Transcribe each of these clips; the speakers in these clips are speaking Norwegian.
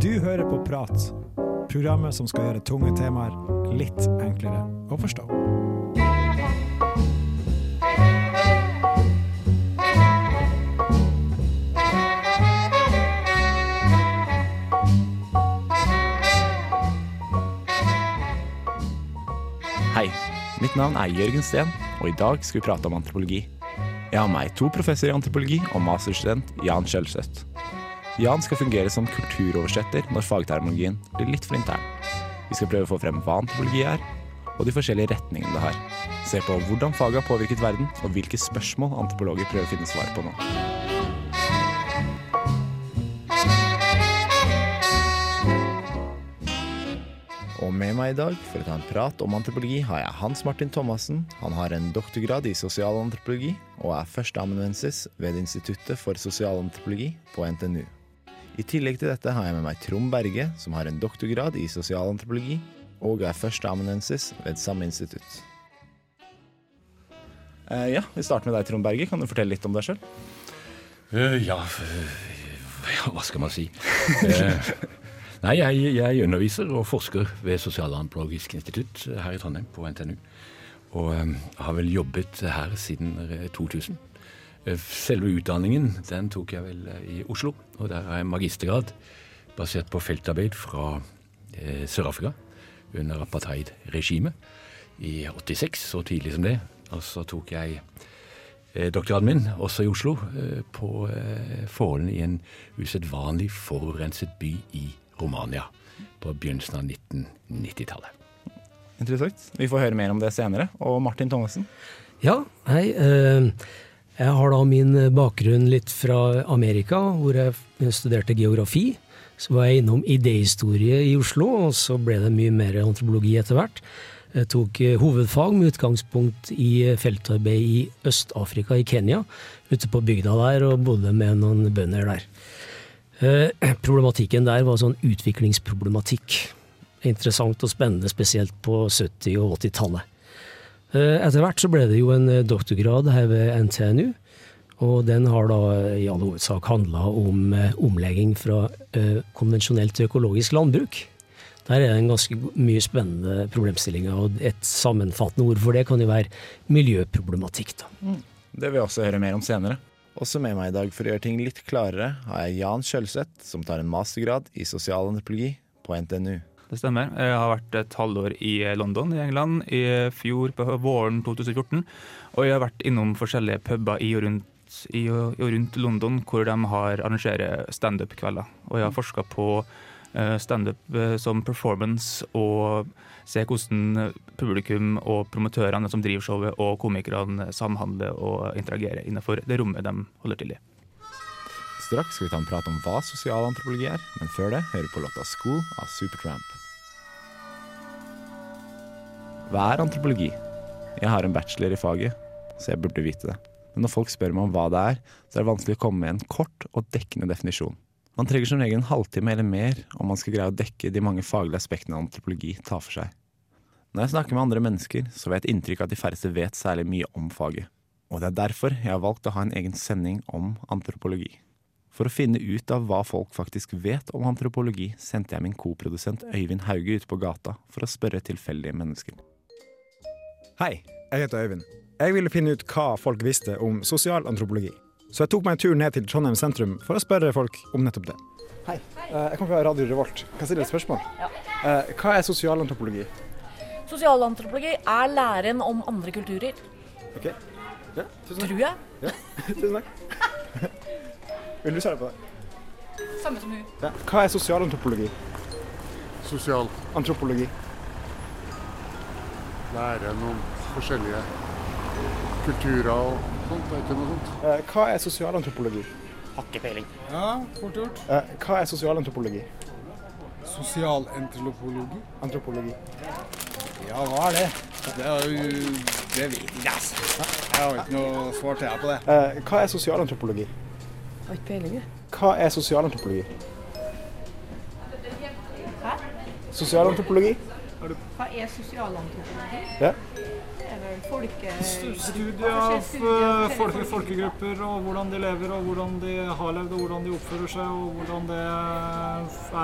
Du hører på Prat, programmet som skal gjøre tunge temaer litt enklere å forstå. Hei, mitt navn er Jørgen Steen, og i dag skal vi prate om antropologi. Jeg har med meg to professorer i antropologi og masterstudent Jan Skjølseth. Jan skal fungere som kulturoversetter når fagterminologien blir litt for intern. Vi skal prøve å få frem hva antropologi er, og de forskjellige retningene det har. Se på hvordan faget har påvirket verden, og hvilke spørsmål antropologer prøver å finne svar på nå. Og med meg i dag for å ta en prat om antropologi har jeg Hans Martin Thomassen. Han har en doktorgrad i sosialantropologi og er førsteamanuensis ved Instituttet for sosialantropologi på NTNU. I tillegg til dette har jeg med meg Trond Berge, som har en doktorgrad i sosialantropologi og er førsteamanuensis ved samme institutt. Eh, ja, Vi starter med deg, Trond Berge. Kan du fortelle litt om deg sjøl? Uh, eh, ja, hva skal man si? uh, nei, jeg, jeg underviser og forsker ved Sosialantropologisk institutt her i Trondheim, på NTNU. Og um, har vel jobbet her siden eh, 2000. Eh, Selve utdanningen den tok jeg vel eh, i Oslo, og der har jeg magistergrad basert på feltarbeid fra eh, Sør-Afrika under apartheid-regimet i 86, så tidlig som det. Og så tok jeg eh, doktorgraden min, også i Oslo, eh, på forholdene i en usedvanlig forurenset by i Romania på begynnelsen av 1990-tallet. Interessant. Vi får høre mer om det senere. Og Martin Thommessen? Ja, hei. Eh, Jeg har da min bakgrunn litt fra Amerika, hvor jeg studerte geografi. Så var jeg innom idéhistorie i Oslo, og så ble det mye mer antropologi etter hvert. Jeg tok eh, hovedfag med utgangspunkt i feltarbeid i Øst-Afrika, i Kenya. Ute på bygda der, og bodde med noen bønder der. Eh, Problematikken der var sånn utviklingsproblematikk. Interessant og spennende, spesielt på 70- og 80-tallet. Eh, Etter hvert så ble det jo en eh, doktorgrad her ved NTNU, og den har da i all hovedsak handla om eh, omlegging fra eh, konvensjonelt til økologisk landbruk. Der er det en ganske mye spennende problemstillinger, og et sammenfattende ord for det kan jo være miljøproblematikk. da. Det vil jeg også høre mer om senere. Også med meg i dag for å gjøre ting litt klarere, har jeg Jan Kjølseth, som tar en mastergrad i sosialantropologi på NTNU. Det stemmer. Jeg har vært et halvår i London i England i fjor på våren 2014. Og jeg har vært innom forskjellige puber i og rundt, i og, rundt London hvor de har arrangerer standup-kvelder. Og jeg har forska på eh, standup eh, som performance og se hvordan publikum og promotørene som driver showet og komikerne samhandler og interagerer innenfor det rommet de holder til i. Straks skal vi ta en prat om hva sosialantropologi er, men før det hører vi på låta 'School' av Supertramp. Hva er antropologi? Jeg har en bachelor i faget, så jeg burde vite det. Men når folk spør meg om hva det er, så er det vanskelig å komme med en kort og dekkende definisjon. Man trenger som regel en halvtime eller mer om man skal greie å dekke de mange faglige aspektene antropologi tar for seg. Når jeg snakker med andre mennesker, så får jeg et inntrykk av at de færreste vet særlig mye om faget. Og det er derfor jeg har valgt å ha en egen sending om antropologi. For å finne ut av hva folk faktisk vet om antropologi, sendte jeg min koprodusent Øyvind Hauge ut på gata for å spørre tilfeldige mennesker. Hei, jeg heter Øyvind. Jeg ville finne ut hva folk visste om sosialantropologi. Så jeg tok meg en tur ned til Trondheim sentrum for å spørre folk om nettopp det. Hei, eh, jeg kommer fra Radio Revolt. Kan jeg stille et spørsmål? Ja. Hva er sosialantropologi? Sosialantropologi er læren om andre kulturer, Ok, ja, tusen takk. tror jeg. Ja, Tusen takk. Vil du svare på det? Samme som hun. Ja. Hva er sosialantropologi? sosial Antropologi. læren om forskjellige kulturer og sånt. Vet du noe sånt? Eh, Hva er sosialantropologi? Ja, fort gjort. Eh, Hva er sosialantropologi? Sosialantropologi. Antropologi. Ja, hva er det? Det er jo Det vet jeg ikke, altså. Jeg har ikke noe svar til jeg på det. Eh, Hva er sosialantropologi? Har ikke peiling, jeg. Hva er sosialantropologi? Hæ? Sosialantropologi? Hva er sosialantropologi? Ja. Folke... Studie av eh, folke, folkegrupper og hvordan de lever og hvordan de har levd og hvordan de oppfører seg og hvordan det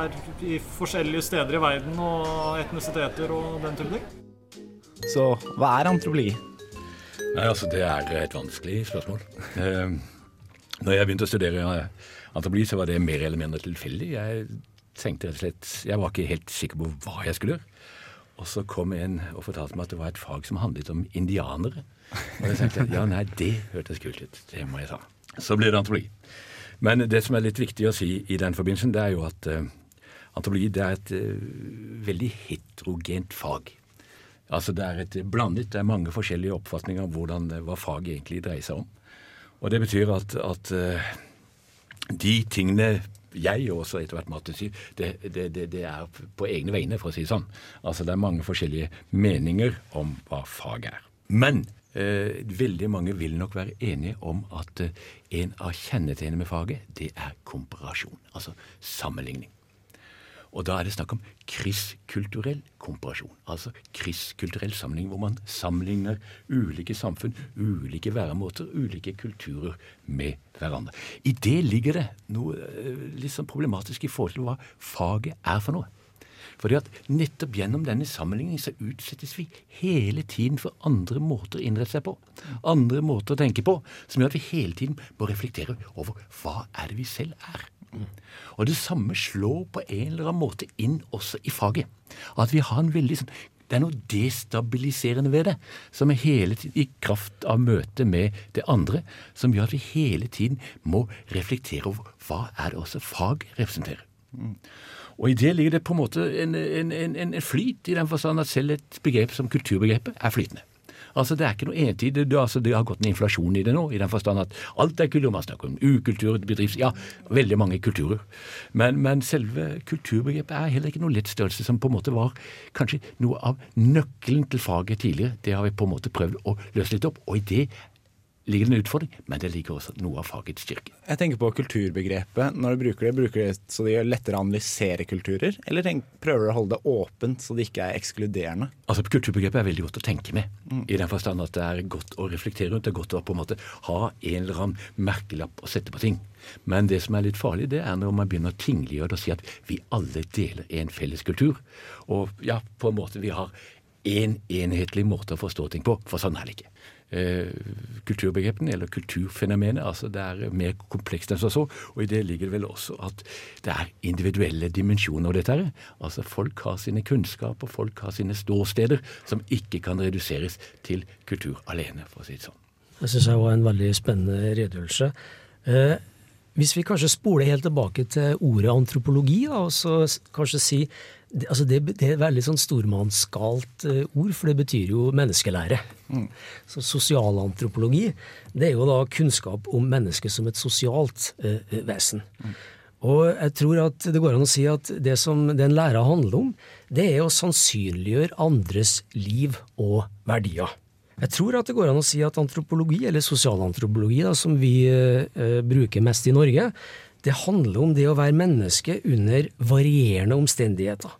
er i forskjellige steder i verden og etnisiteter og den type ting. Så hva er antropologi? Nei, altså Det er et vanskelig spørsmål. Eh, når jeg begynte å studere eh, antropologi, så var det mer eller mindre tilfeldig. Jeg tenkte rett og slett, jeg var ikke helt sikker på hva jeg skulle gjøre. Og så kom en og fortalte meg at det var et fag som handlet om indianere. Og jeg tenkte ja, nei, det hørtes kult ut. Det må jeg ta. Så ble det antropologi. Men det som er litt viktig å si i den forbindelsen, det er jo at uh, antropologi det er et uh, veldig heterogent fag. Altså Det er et blandet, det er mange forskjellige oppfatninger av hvordan, hva faget egentlig dreier seg om. Og det betyr at, at uh, de tingene jeg og også etter hvert Marte sier, det, det, det, det, er på egne vegne, for å si det sånn. Altså Det er mange forskjellige meninger om hva faget er. Men eh, veldig mange vil nok være enige om at eh, en av kjennetegnene med faget, det er komparasjon. Altså sammenligning. Og da er det snakk om krysskulturell komparasjon. Altså krysskulturell sammenligning, hvor man sammenligner ulike samfunn, ulike væremåter, ulike kulturer med hverandre. I det ligger det noe eh, litt sånn problematisk i forhold til hva faget er for noe. Fordi at nettopp gjennom denne sammenligningen så utsettes vi hele tiden for andre måter å innrette seg på. Andre måter å tenke på, som gjør at vi hele tiden må reflektere over hva er det vi selv er. Og det samme slår på en eller annen måte inn også i faget. At vi har en veldig sånn det er noe destabiliserende ved det, som er hele tiden i kraft av møtet med det andre, som gjør at vi hele tiden må reflektere over hva er det også fag representerer. Og i det ligger det på en måte en, en, en, en flyt, i den forstand at selv et begrep som kulturbegrepet er flytende. Altså Det er ikke noe entydig. Det, altså, det har gått en inflasjon i det nå, i den forstand at alt er kultur. Man snakker om ukultur, bedrifts... Ja, veldig mange kulturer. Men, men, selve kulturbegrepet er heller ikke noe lett størrelse, som på en måte var kanskje noe av nøkkelen til faget tidligere. Det har vi på en måte prøvd å løse litt opp. Og i det ligger det en utfordring, men det ligger også noe av fagets styrke. Jeg tenker på kulturbegrepet. Når du bruker det, bruker det så det gjør lettere å analysere kulturer, eller tenk, prøver du å holde det åpent så det ikke er ekskluderende? Altså, Kulturbegrepet er veldig godt å tenke med, mm. i den forstand at det er godt å reflektere rundt. Det er godt å på en måte ha en eller annen merkelapp å sette på ting. Men det som er litt farlig, det er når man begynner å tingliggjøre det og si at vi alle deler en felles kultur. Og ja, på en måte vi har én en enhetlig måte å forstå ting på, for sånn er det ikke kulturbegrepene, eller kulturfenomenet. altså Det er mer komplekst enn så. Og i det ligger det vel også at det er individuelle dimensjoner av dette. her. Altså Folk har sine kunnskaper, folk har sine ståsteder, som ikke kan reduseres til kultur alene, for å si det sånn. Jeg syns det var en veldig spennende redegjørelse. Eh, hvis vi kanskje spoler helt tilbake til ordet antropologi, da, og så kanskje si det, altså det, det, er veldig sånn stormannsgalt uh, ord, for det betyr jo menneskelære. Mm. Så Sosialantropologi det er jo da kunnskap om mennesket som et sosialt eh, vesen. Mm. Og jeg tror at det går an å si at det som den læra handler om, det er å sannsynliggjøre andres liv og verdier. Jeg tror at det går an å si at antropologi, eller sosialantropologi, da, som vi eh, bruker mest i Norge, det handler om det å være menneske under varierende omstendigheter.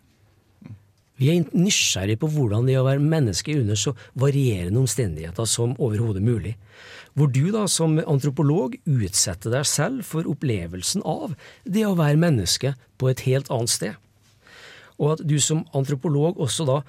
Vi er nysgjerrige på hvordan det er å være menneske under så varierende omstendigheter som overhodet mulig. Hvor du da som antropolog utsetter deg selv for opplevelsen av det å være menneske på et helt annet sted. Og at du som antropolog også da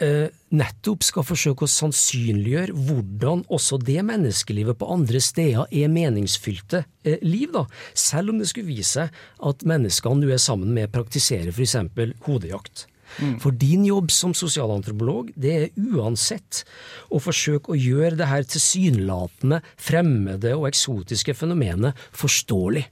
Eh, nettopp skal forsøke å sannsynliggjøre hvordan også det menneskelivet på andre steder er meningsfylte eh, liv, da. Selv om det skulle vise seg at menneskene du er sammen med, praktiserer f.eks. hodejakt. Mm. For din jobb som sosialantropolog, det er uansett å forsøke å gjøre det her tilsynelatende fremmede og eksotiske fenomenet forståelig.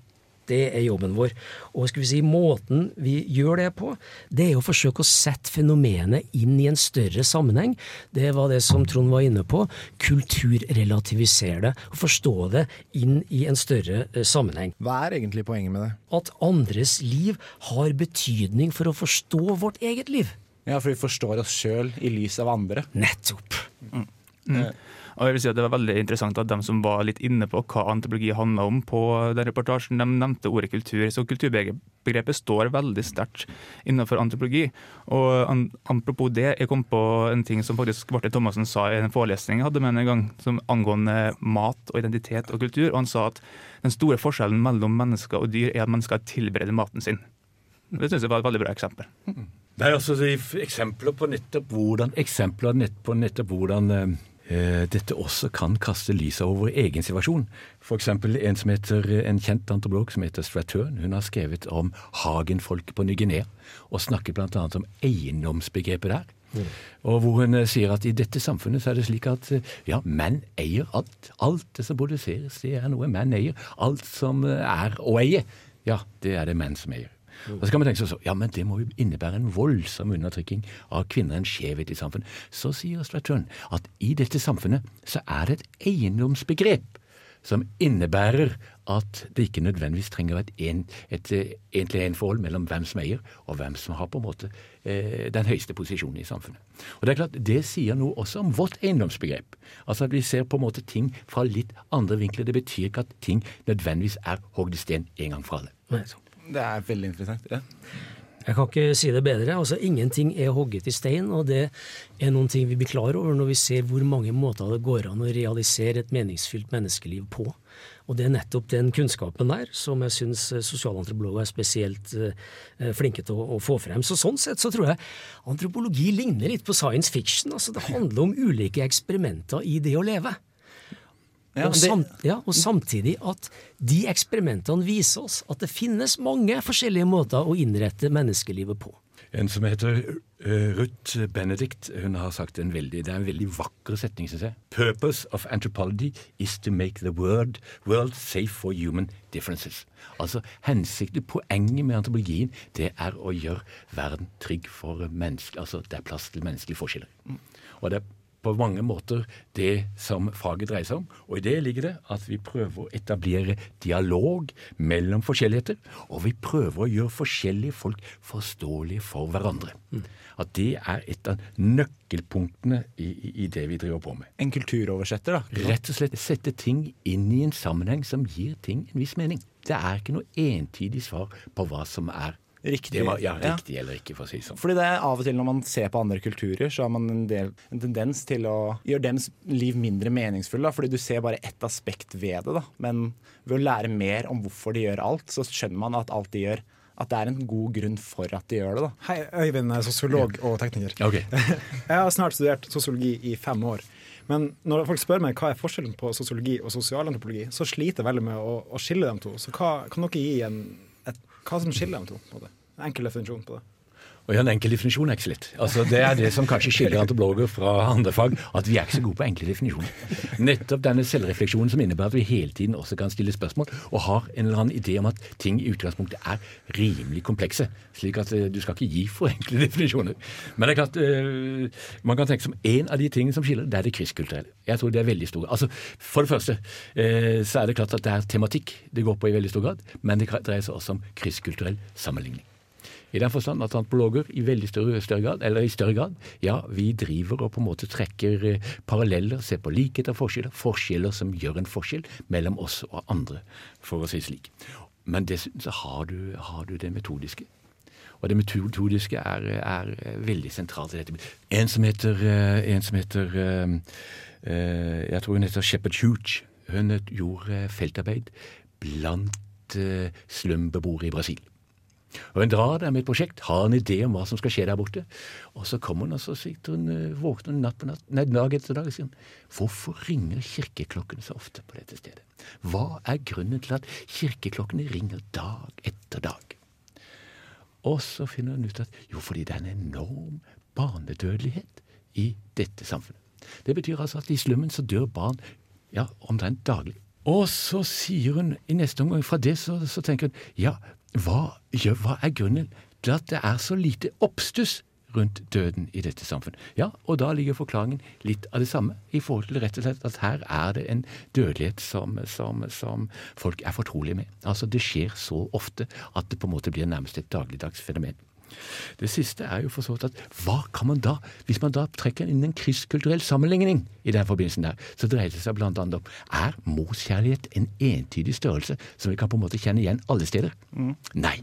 Det er jobben vår. Og skal vi si, måten vi gjør det på, det er å forsøke å sette fenomenet inn i en større sammenheng. Det var det som Trond var inne på. Kulturrelativisere det. Og forstå det inn i en større eh, sammenheng. Hva er egentlig poenget med det? At andres liv har betydning for å forstå vårt eget liv. Ja, for vi forstår oss sjøl i lys av andre. Nettopp. Mm. Mm. Og jeg vil si at Det var veldig interessant at de som var litt inne på hva antropologi handla om på den reportasjen, de nevnte ordet kultur. Så kulturbegrepet står veldig sterkt innenfor antropologi. Og an, apropos det, jeg kom på en ting som faktisk Marte Thomassen sa i en forelesning jeg hadde med en gang, som angående mat og identitet og kultur. og Han sa at den store forskjellen mellom mennesker og dyr er at mennesker tilbereder maten sin. Det syns jeg var et veldig bra eksempel. Det er altså eksempler på nettopp hvordan, eksempler på nettopp hvordan eh, dette også kan kaste lys over egen situasjon. F.eks. en som heter, en kjent antropolog som heter Straturn. Hun har skrevet om hagenfolket på Ny-Guinea, og snakket bl.a. om eiendomsbegrepet der. Mm. Og hvor hun eh, sier at i dette samfunnet så er det slik at eh, ja, menn eier alt. Alt det som produseres, det er noe menn eier. Alt som er å eie, ja, det er det menn som eier. Og så kan man tenke seg så, ja, men det må jo innebære en voldsom undertrykking av kvinner, en skjevhet i samfunnet. Så sier Straturn at i dette samfunnet så er det et eiendomsbegrep som innebærer at det ikke nødvendigvis trenger et, et eh, mellom hvem som eier, og hvem som har på en måte eh, den høyeste posisjonen i samfunnet. Og Det er klart, det sier noe også om vårt eiendomsbegrep. Altså at Vi ser på en måte ting fra litt andre vinkler. Det betyr ikke at ting nødvendigvis er hogd i sten en gang for alle. Nei, det er veldig interessant. Ja. Jeg kan ikke si det bedre. altså Ingenting er hogget i stein, og det er noen ting vi blir klar over når vi ser hvor mange måter det går an å realisere et meningsfylt menneskeliv på. Og det er nettopp den kunnskapen der som jeg syns sosialantropologer er spesielt uh, flinke til å, få frem. Så Sånn sett så tror jeg antropologi ligner litt på science fiction. altså Det handler om ulike eksperimenter i det å leve. Ja, og, sam, ja, og, samtidig at de eksperimentene viser oss at det finnes mange forskjellige måter å innrette menneskelivet på. En som heter uh, Ruth Benedict, hun har sagt en veldig, det er en veldig vakker setning, syns jeg. Purpose of anthropology is to make the world, world safe for human differences. Altså hensikten, poenget med antropologien, det er å gjøre verden trygg for mennesker, altså det er plass til menneskelige forskjeller. Mm. Og det er på mange måter det som faget dreier seg om. Og i det ligger det at vi prøver å etablere dialog mellom forskjelligheter, og vi prøver å gjøre forskjellige folk forståelige for hverandre. Mm. At det er et av nøkkelpunktene i, i, det vi driver på med. En kulturoversetter, da? Rett og slett sette ting inn i en sammenheng som gir ting en viss mening. Det er ikke noe entydig svar på hva som er Riktig. Var, ja, riktig ja. eller ikke, for å si sånn. Fordi det er av og til når man ser på andre kulturer, så har man en, del, en tendens til å gjøre dems liv mindre meningsfull. Fordi du ser bare ett aspekt ved det. Da. Men ved å lære mer om hvorfor de gjør alt, så skjønner man at alt de gjør, at det er en god grunn for at de gjør det. da. Hei, Øyvind er sosiolog og tekniker. Okay. jeg har snart studert sosiologi i fem år. Men når folk spør meg hva er forskjellen på sosiologi og sosialantropologi, så sliter jeg veldig med å, å skille dem to. Så hva, kan dere gi en hva som skiller dem to? det? En enkel definisjon på det. Og ja, En enkel definisjon er ikke så lett. Altså, det er det som kanskje skiller antropologer fra andre fag, at vi er ikke så gode på enkle definisjoner. Nettopp denne selvrefleksjonen som innebærer at vi hele tiden også kan stille spørsmål, og har en eller annen idé om at ting i utgangspunktet er rimelig komplekse. Slik at uh, du skal ikke gi for enkle definisjoner. Men det er klart, uh, man kan tenke som en av de tingene som skiller, det er det krysskulturelle. Jeg tror det er veldig store. Altså, For det første uh, så er det klart at det er tematikk det går på i veldig stor grad, men det dreier seg også om krysskulturell sammenligning. I den forstand at antropologer i veldig større, større, grad, eller i større grad, ja, vi driver og på en måte trekker eh, paralleller, ser på likheter og forskjeller, forskjeller som gjør en forskjell mellom oss og andre, for å si slik. Men dessuten så har du, har du det metodiske. Og det metodiske er, er veldig sentralt i dette. En som heter, eh, en som heter eh, Jeg tror hun heter Shepherd Hooch. Hun gjorde feltarbeid blant slumbeboere i Brasil. Og Hun drar der med et prosjekt, har en idé om hva som skal skje der borte. Og så kommer hun, og så sitter hun, eh, våkner hun natt på natt, nei, dag etter dag og sier hvorfor ringer kirkeklokkene så ofte på dette stedet? Hva er grunnen til at kirkeklokkene ringer dag etter dag? Og så finner hun ut at jo, fordi det er en enorm barnedødelighet i dette samfunnet. Det betyr altså at i slummen så dør barn ja, omtrent daglig. Og så sier hun i neste omgang fra det, så, så tenker hun ja, hva, hva er grunnen til at det er så lite oppstuss rundt døden i dette samfunnet? Ja, og da ligger forklaringen litt av det samme, i forhold til rett og slett at her er det en dødelighet som, som, som folk er fortrolige med. Altså det skjer så ofte at det på en måte blir nærmest et dagligdags fenomen. Det siste er jo for så vidt at hva kan man da, hvis man da trekker inn en krysskulturell sammenligning i den forbindelsen der, så dreier det seg annet om er morskjærlighet en entydig størrelse som vi kan på en måte kjenne igjen alle steder? Nei.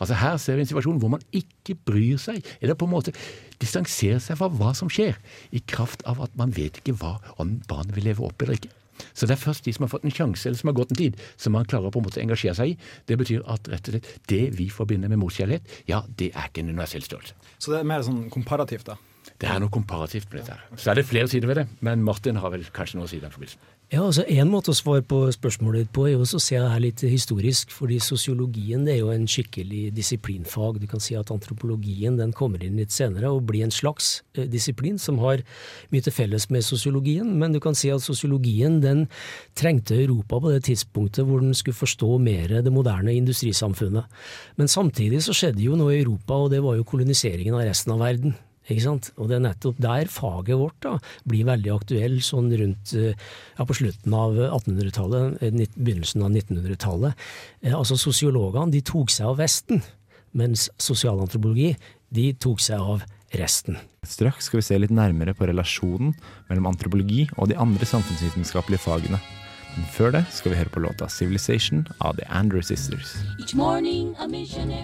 Altså Her ser vi en situasjon hvor man ikke bryr seg, eller på en måte distanserer seg fra hva som skjer, i kraft av at man vet ikke hva om barnet vil leve opp eller ikke. Så det er først de som har fått en sjanse, eller som har gått en tid, som man klarer på en måte å engasjere seg i. Det betyr at rett og slett det vi forbinder med morskjærlighet, ja, det er ikke en universell størrelse. Så det er mer sånn komparativt, da? Det er noe komparativt med dette. her. Så er det flere sider ved det, men Martin har vel kanskje noe å si i den forbindelsen. Ja, altså En måte å svare på spørsmålet ditt på er jo å se det her litt historisk. fordi Sosiologien er jo en skikkelig disiplinfag. Du kan si at Antropologien den kommer inn litt senere og blir en slags eh, disiplin som har mye til felles med sosiologien. Men du kan si at sosiologien den trengte Europa på det tidspunktet hvor den skulle forstå mer det moderne industrisamfunnet. Men samtidig så skjedde jo noe i Europa, og det var jo koloniseringen av resten av verden. Ikke sant? Og det er nettopp der faget vårt da, blir veldig aktuell sånn rundt eh, ja, på slutten av 1800-tallet, eh, begynnelsen av 1900-tallet. Eh, altså Sosiologene de tok seg av Vesten, mens sosialantropologi de tok seg av resten. Straks skal vi se litt nærmere på relasjonen mellom antropologi og de andre samfunnsvitenskapelige fagene. Men før det skal vi høre på låta 'Civilization' av The Andrew Sisters.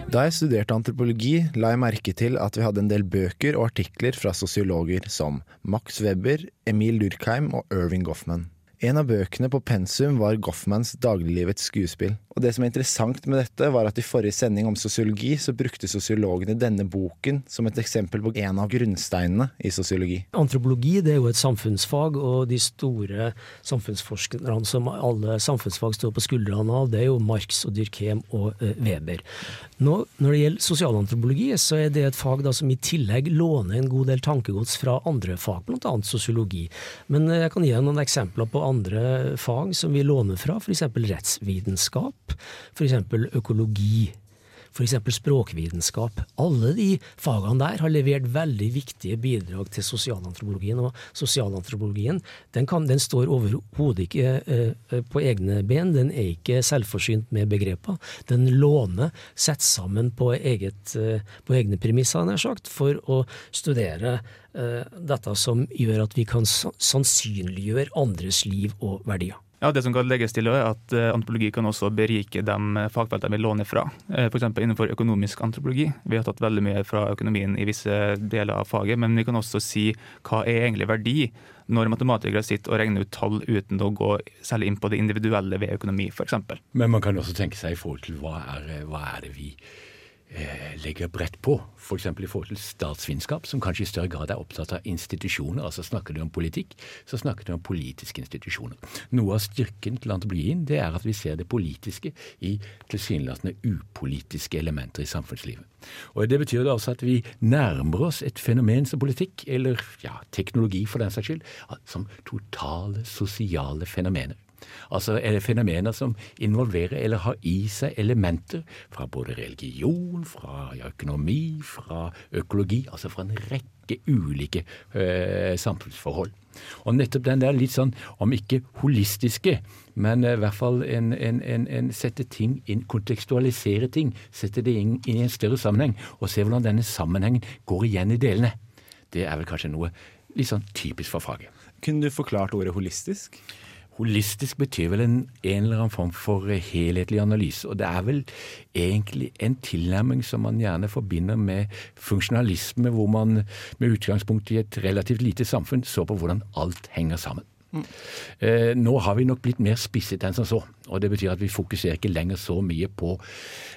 Da jeg studerte antropologi, la jeg merke til at vi hadde en del bøker og artikler fra sosiologer som Max Weber, Emil Durkheim og Irving Goffman. En av bøkene på pensum var Goffmans Dagliglivets skuespill. Og det som er interessant med dette, var at i forrige sending om sosiologi, så brukte sosiologene denne boken som et eksempel på en av grunnsteinene i sosiologi. Antropologi det er jo et samfunnsfag, og de store samfunnsforskerne som alle samfunnsfag står på skuldrene av, det er jo Marx og Dyrkheim og eh, Weber. Nå, når det gjelder sosialantropologi, så er det et fag da, som i tillegg låner en god del tankegods fra andre fag, bl.a. sosiologi. Men eh, jeg kan gi noen eksempler på andre fag som vi låner fra, f.eks. rettsvitenskap, f.eks. økologi. F.eks. språkvitenskap. Alle de fagene der har levert veldig viktige bidrag til sosialantropologien. Og sosialantropologien den, kan, den står overhodet ikke eh, på egne ben. Den er ikke selvforsynt med begreper. Den låner, setter sammen på, eget, eh, på egne premisser, nær sagt, for å studere eh, dette som gjør at vi kan sannsynliggjøre andres liv og verdier. Ja, Det som kan legges til, er at eh, antropologi kan også berike de eh, fagfeltene vi låner fra. Eh, F.eks. innenfor økonomisk antropologi. Vi har tatt veldig mye fra økonomien i visse deler av faget, men vi kan også si hva er egentlig verdi når matematikere sitter og regner ut tall uten å gå særlig inn på det individuelle ved økonomi, f.eks. Men man kan også tenke seg i forhold til hva er, hva er det vi legger bredt på. F.eks. i forhold til statsvitenskap, som kanskje i større grad er opptatt av institusjoner. Altså snakker du om politikk, så snakker du om politiske institusjoner. Noe av styrken til antropologien det er at vi ser det politiske i tilsynelatende upolitiske elementer i samfunnslivet. Og Det betyr da også at vi nærmer oss et fenomen som politikk, eller ja, teknologi for den saks skyld, som totale sosiale fenomener. Altså er det fenomener som involverer eller har i seg elementer fra både religion, fra økonomi, fra økologi, altså fra en rekke ulike eh, samfunnsforhold. Og nettopp den der litt sånn, om ikke holistiske, men i hvert fall en, en, en, en sette ting inn, kontekstualisere ting, sette det inn, inn i en større sammenheng, og se hvordan denne sammenhengen går igjen i delene. Det er vel kanskje noe litt sånn typisk for faget. Kunne du forklart ordet holistisk? Holistisk betyr vel en, en eller annen form for helhetlig analyse. Og det er vel egentlig en tilnærming som man gjerne forbinder med funksjonalisme, hvor man med utgangspunkt i et relativt lite samfunn så på hvordan alt henger sammen. Eh, nå har vi nok blitt mer spisset enn som så. og Det betyr at vi fokuserer ikke lenger så mye på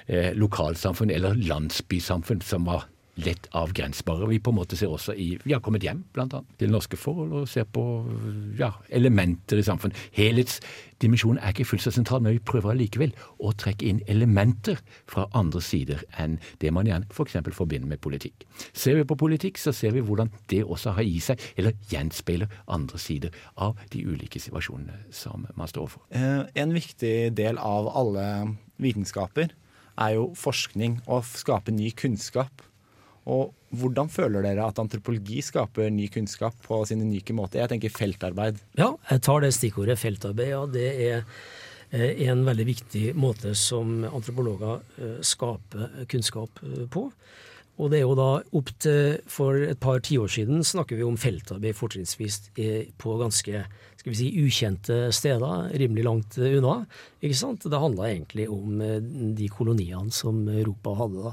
eh, lokalsamfunn eller landsbysamfunn som var lett avgrensbare. Vi på en måte ser også i Vi har kommet hjem, blant annet, til norske forhold og ser på ja, elementer i samfunnet. Helhetsdimensjonen er ikke fullt så sentral, men vi prøver allikevel å trekke inn elementer fra andre sider enn det man gjerne f.eks. For forbinder med politikk. Ser vi på politikk, så ser vi hvordan det også har i seg, eller gjenspeiler andre sider av de ulike situasjonene som man står overfor. Eh, En viktig del av alle vitenskaper er jo forskning å skape ny kunnskap. Og hvordan føler dere at antropologi skaper ny kunnskap på sin unike måte? Jeg tenker feltarbeid. Ja, jeg tar det stikkordet feltarbeid. Ja, det er eh, en veldig viktig måte som antropologer eh, skaper kunnskap eh, på. Og det er jo da opp til For et par tiår siden snakker vi om feltarbeid fortrinnsvis på ganske skal vi si, ukjente steder, rimelig langt unna. ikke sant? Det handla egentlig om eh, de koloniene som Europa hadde da.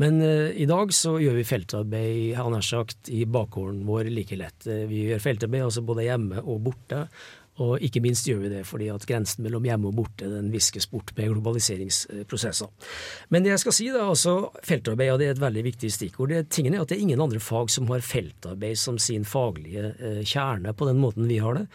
Men eh, i dag så gjør vi feltarbeid han nær sagt, i bakgården vår like lett. Eh, Vi gjør feltarbeid altså både hjemme og borte. Og ikke minst gjør vi det fordi at grensen mellom hjemme og borte den viskes bort med globaliseringsprosesser. Men det jeg skal si da, altså feltarbeid ja, det er et veldig viktig stikkord. Det, tingen er at det er ingen andre fag som har feltarbeid som sin faglige eh, kjerne på den måten vi har det.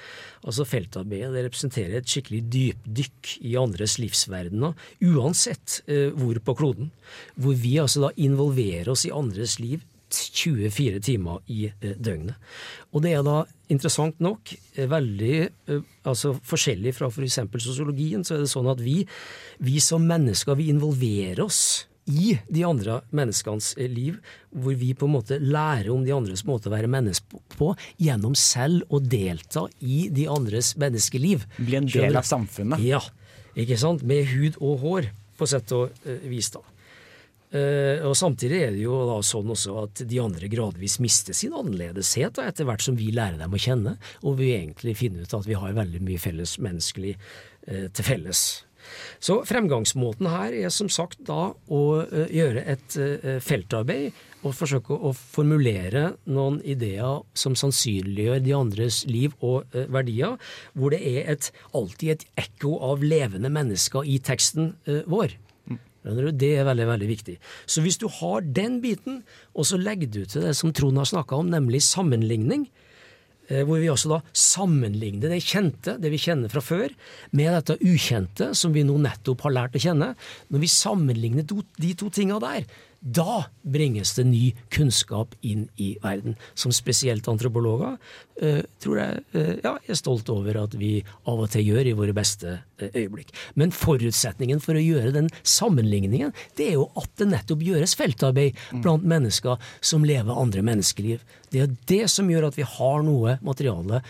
Altså Feltarbeidet det representerer et skikkelig dypdykk i andres livsverdener, uansett eh, hvor på kloden. Hvor vi altså da involverer oss i andres liv 24 timer i eh, døgnet. Og det er da interessant nok eh, veldig eh, altså forskjellig fra f.eks. sosiologien, så er det sånn at vi, vi som mennesker vi involverer oss i de andre menneskenes liv, hvor vi på en måte lærer om de andres måte å være menneske på, gjennom selv å delta i de andres menneskeliv. Bli en del av samfunnet. Ja, ikke sant? Med hud og hår, på sett og vis. da. Eh, og Samtidig er det jo da sånn også at de andre gradvis mister sin annerledeshet da, etter hvert som vi lærer dem å kjenne, og vi egentlig finner ut at vi har veldig mye felles menneskelig eh, til felles. Så fremgangsmåten her er som sagt da å eh, gjøre et feltarbeid og forsøke å formulere noen ideer som sannsynliggjør de andres liv og verdier, hvor det er et, alltid et ekko av levende mennesker i teksten vår. Det er veldig veldig viktig. Så hvis du har den biten, og så legger du til det som Trond har snakka om, nemlig sammenligning, eh, hvor vi også da sammenligner det kjente, det vi kjenner fra før, med dette ukjente som vi nå nettopp har lært å kjenne. Når vi sammenligner de to tinga der, da bringes det ny kunnskap inn i verden, som spesielt antropologer eh, tror jeg eh, ja, er stolt over at vi av og til gjør i våre beste eh, øyeblikk. Men forutsetningen for å gjøre den sammenligningen, det er jo at det nettopp gjøres feltarbeid blant mennesker som lever andre menneskeliv. Det er det som gjør at vi har noe materiale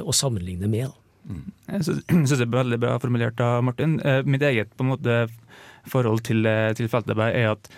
å sammenligne med. da. Jeg syns det er veldig bra formulert av Martin. Mitt eget på en måte forhold til, til feltarbeid er at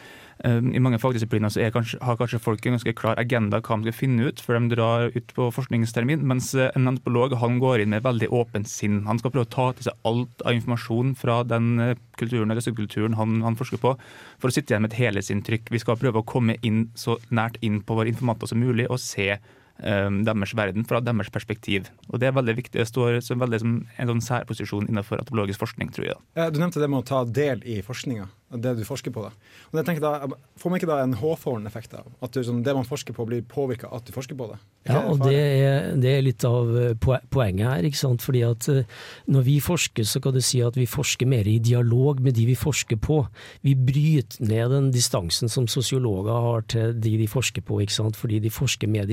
i mange fagdisipliner er kanskje, har kanskje folk en ganske klar agenda hva de skal finne ut før de drar ut på forskningstermin, mens eh, en antropolog han går inn med veldig åpent sinn. Han skal prøve å ta til seg alt av informasjon fra den eh, kulturen eller subkulturen han, han forsker på, for å sitte igjen med et helhetsinntrykk. Vi skal prøve å komme inn så nært inn på våre informanter som mulig og se eh, deres verden fra deres perspektiv. Og Det er veldig viktig. Det står som veldig som en sånn særposisjon innenfor antropologisk forskning, tror jeg. Du nevnte det med å ta del i forskninga, det du forsker på. da. Og jeg tenker da, Får man ikke da en Hawthorne-effekt av at du, sånn, det man forsker på, blir påvirka av at du forsker på det? Ja, og det er, det er litt av eh, poenget her. ikke sant? Fordi at eh, når vi forsker, så kan du si at vi forsker mer i dialog med de vi forsker på. Vi bryter ned den distansen som sosiologer har til de de forsker på, ikke sant? fordi de forsker med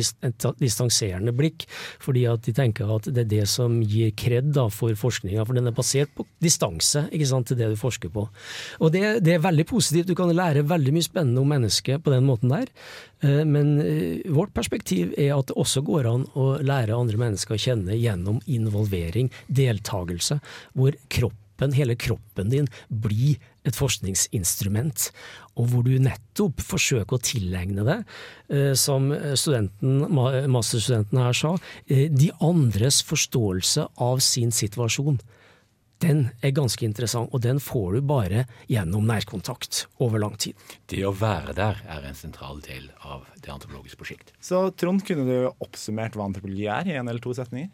distanserende blikk. Fordi at de tenker at det er det som gir kred for forskninga, for den er basert på distanse ikke sant, til det du forsker på. Og det, det er veldig positivt. Du kan lære veldig mye spennende om mennesket på den måten der. Eh, Men eh, vårt perspektiv er at det også går an å lære andre mennesker å kjenne gjennom involvering, deltakelse, hvor kroppen, hele kroppen din, blir et forskningsinstrument. Og hvor du nettopp forsøker å tilegne det, eh, som studenten, masterstudenten her sa, de andres forståelse av sin situasjon. Den er ganske interessant, og den får du bare gjennom nærkontakt over lang tid. Det å være der er en sentral del av det antropologiske prosjekt. Så Trond, kunne du oppsummert hva antropologi er i en eller to setninger?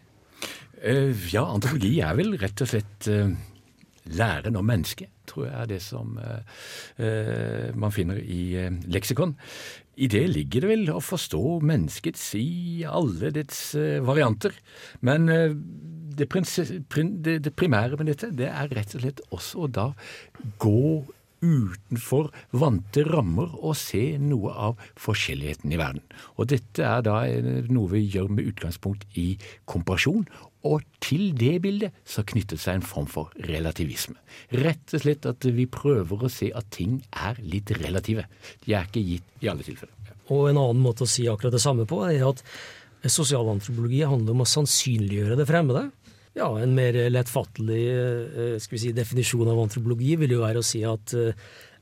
Uh, ja, antropologi er vel rett og slett uh, læren om mennesket, tror jeg er det som uh, eh, man finner i leksikon. I det ligger det vel å forstå menneskets i alle dets eh, varianter. Men eh, det, det primære med dette, det er rett og slett også å da gå utenfor vante rammer og se noe av forskjelligheten i verden. Og dette er da eh, noe vi gjør med utgangspunkt i komparasjon, og til det bildet så knyttet seg en form for relativisme. Rett og slett at vi prøver å se at ting er litt relative. De er ikke gitt i alle tilfeller. Og en annen måte å si akkurat det samme på, er at sosialantropologi handler om å sannsynliggjøre det fremmede. Ja, En mer lettfattelig eh, si, definisjon av antropologi vil jo være å si at eh,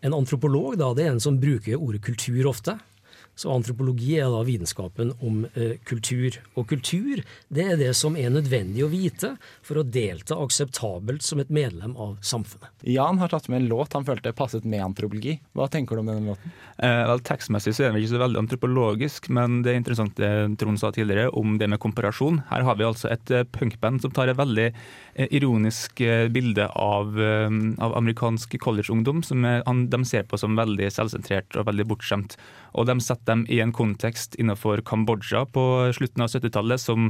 En antropolog da, det er en som bruker ordet kultur ofte. Så antropologi er da vitenskapen om eh, kultur. Og kultur det er det som er nødvendig å vite for å delta akseptabelt som et medlem av samfunnet. Jan har tatt med en låt han følte passet med antropologi. Hva tenker du om denne låten? Eh, vel, Tekstmessig så er den ikke så veldig antropologisk, men det er interessant det Trond sa tidligere om det med komparasjon. Her har vi altså et eh, punkband som tar et veldig eh, ironisk eh, bilde av, eh, av amerikansk collegeungdom, som er, han, de ser på som veldig selvsentrert og veldig bortskjemt. Og de setter dem i en kontekst innenfor Kambodsja på slutten av 70-tallet, som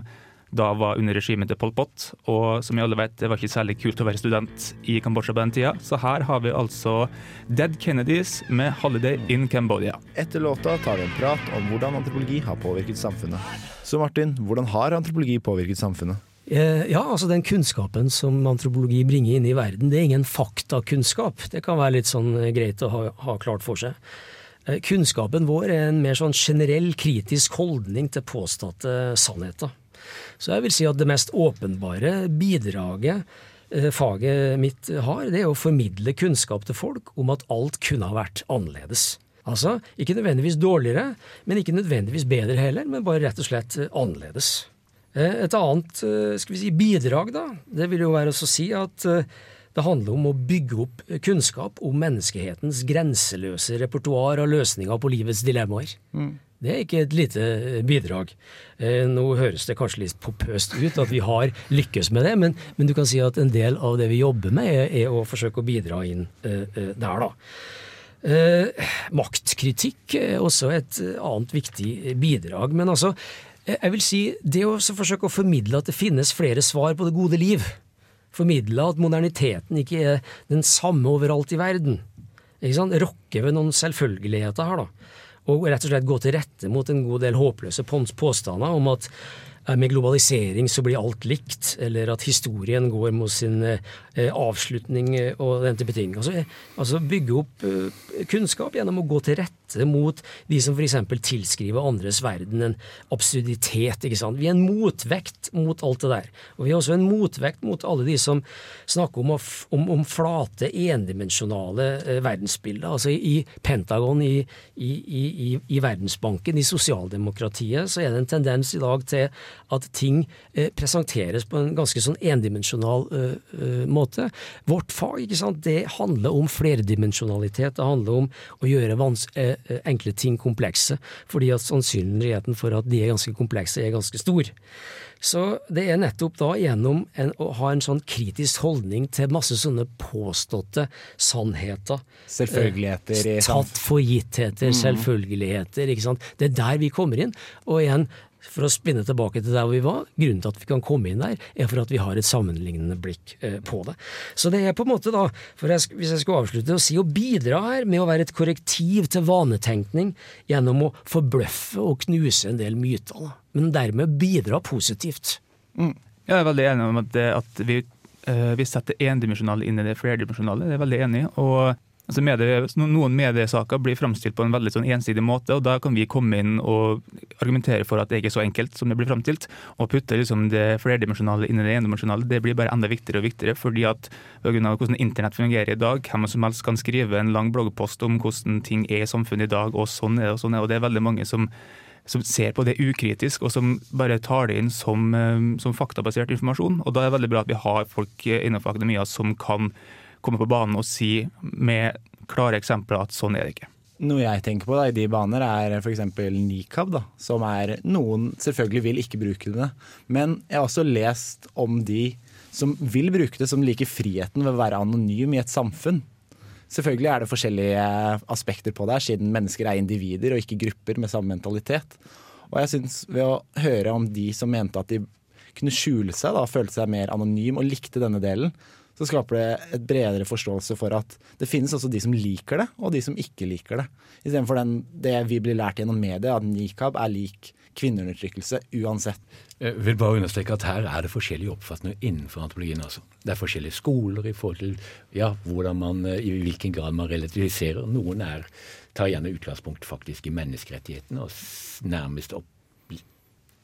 da var under regimet til Pol Pot. Og som vi alle vet, det var ikke særlig kult å være student i Kambodsja på den tida. Så her har vi altså Dead Kennedys med 'Holiday in Cambodia'. Etter låta tar vi en prat om hvordan antropologi har påvirket samfunnet. Så Martin, hvordan har antropologi påvirket samfunnet? Eh, Ja, altså den kunnskapen som antropologi bringer inn i verden, det er ingen faktakunnskap. Det kan være litt sånn eh, greit å ha, ha klart for seg. Eh, Kunnskapen vår er en mer sånn generell kritisk holdning til påståtte sannheter. Så jeg vil si at det mest åpenbare bidraget eh, faget mitt har, det er å formidle kunnskap til folk om at alt kunne ha vært annerledes. Altså, ikke nødvendigvis dårligere, men ikke nødvendigvis bedre heller, men bare rett og slett annerledes. Eh, Et annet skal vi si, bidrag da, det vil jo være å si at det handler om å bygge opp kunnskap om menneskehetens grenseløse repertoar av løsninger på livets dilemmaer. Det er ikke et lite eh, bidrag. Eh, Nå høres det kanskje litt popøst ut at vi har lykkes med det, men, men du kan si at en del av det vi jobber med, er, er å forsøke å bidra inn uh, der, da. Uh, maktkritikk er også et annet viktig bidrag. Men altså, jeg vil si det å forsøke å formidle at det finnes flere svar på det gode liv. Formidle at moderniteten ikke er den samme overalt i verden. Ikke sant? Rokke ved noen selvfølgeligheter her, da. Og rett og slett gå til rette mot en god del håpløse påstander om at eh, med globalisering så blir alt likt, eller at historien går mot sin eh, avslutning eh, og den type ting. Altså, altså bygge opp kunnskap gjennom å gå til rette mot de som f.eks. tilskriver andres verden en absurditet. ikke sant? Vi er en motvekt mot alt det der. Og vi er også en motvekt mot alle de som snakker om, om, om flate, endimensjonale eh, verdensbilder. Altså i, i Pentagon, i, i, i, Verdensbanken, i sosialdemokratiet, så er det en tendens i dag til at ting eh, presenteres på en ganske sånn endimensjonal eh, eh, måte. Vårt fag ikke sant, det handler om flerdimensjonalitet. Det handler om å gjøre vans eh, enkle ting komplekse, fordi at sannsynligheten for at de er ganske komplekse, er ganske stor. Så det er nettopp da gjennom en, å ha en sånn kritisk holdning til masse sånne påståtte sannheter. Selvfølgeligheter Eh, Tatt for gittheter, Mm. selvfølgeligheter. ikke sant? Det er der vi kommer inn. Og igjen, for å spinne tilbake til der hvor vi var, grunnen til at vi kan komme inn der, er for at vi har et sammenlignende blikk eh, på det. Så det er på en måte da, jeg, hvis jeg skulle avslutte, å si å bidra her med å være et korrektiv til vanetenkning gjennom å forbløffe og knuse en del myter, da. men dermed bidra positivt. Jeg er veldig enig om at, at vi, eh, vi setter endimensjonale inn i det flerdimensjonale. Det er jeg veldig enig i. Og altså medie, noen mediesaker blir framstilt på en veldig sånn ensidig måte, og da kan vi komme inn og argumentere for at det ikke er så enkelt som det blir framstilt. Og putte liksom det flerdimensjonale inn i det endimensjonale, det blir bare enda viktigere og viktigere. fordi at pga. hvordan internett fungerer i dag, hvem som helst kan skrive en lang bloggpost om hvordan ting er i samfunnet i dag, og sånn er det, og sånn er det. Og det er veldig mange som som ser på det ukritisk, og som bare tar det inn som, eh, som faktabasert informasjon. Og da er det veldig bra at vi har folk innenfor akademia som kan komme på banen og si med klare eksempler at sånn er det ikke. Noe jeg tenker på da, i de baner, er f.eks. nikab, da, som er Noen selvfølgelig vil ikke bruke det, men jeg har også lest om de som vil bruke det, som liker friheten ved å være anonym i et samfunn. Selvfølgelig er det forskjellige aspekter på det siden mennesker er individer og ikke grupper med samme mentalitet. Og jeg synes ved å høre om de som mente at de kunne skjule seg, da, følte seg mer anonym og likte denne delen, så skaper det et bredere forståelse for at det finnes også de som liker det, og de som ikke liker det. Istedenfor den- det vi blir lært gjennom media, at nikab er lik kvinneundertrykkelse uansett. Jeg vil bare understreke at her er det forskjellige oppfatninger innenfor antropologien. altså. Det er forskjellige skoler i forhold til ja, hvordan man, eh, i hvilken grad man relativiserer. Noen er, tar gjerne utgangspunkt faktisk i menneskerettighetene og nærmest opp,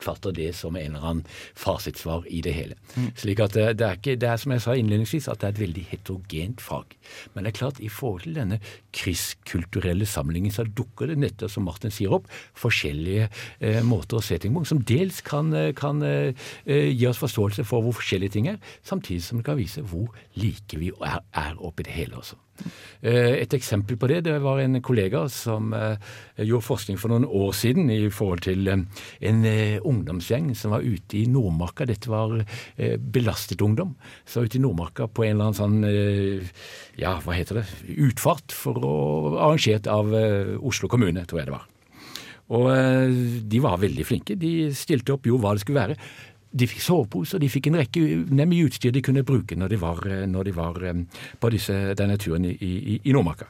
oppfatter det som en eller annen fasitsvar i det hele. Slik at det, det, er ikke, det er som jeg sa innledningsvis, at det er et veldig heterogent fag. Men det er klart, i forhold til denne krysskulturelle samlingen, så dukker det nettopp, som Martin sier opp, forskjellige eh, måter å se ting på, som dels kan, eh, kan eh, gi oss forståelse for hvor forskjellige ting er, samtidig som det kan vise hvor like vi er, er oppi det hele også. Eh, Et eksempel på det det var en kollega som eh, gjorde forskning for noen år siden i forhold til eh, en eh, ungdomsgjeng som var ute i Nordmarka. Dette var eh, belastet ungdom. Så ute i Nordmarka på en eller annen sånn eh, ja, hva heter det, utfart for å, arrangert av eh, Oslo kommune, tror jeg det var. Og eh, de var veldig flinke. De stilte opp, gjorde hva det skulle være. De fikk soveposer, de fikk en rekke nemlig utstyr de kunne bruke når de var, eh, når de var på disse, denne turen i, i, i Nordmarka.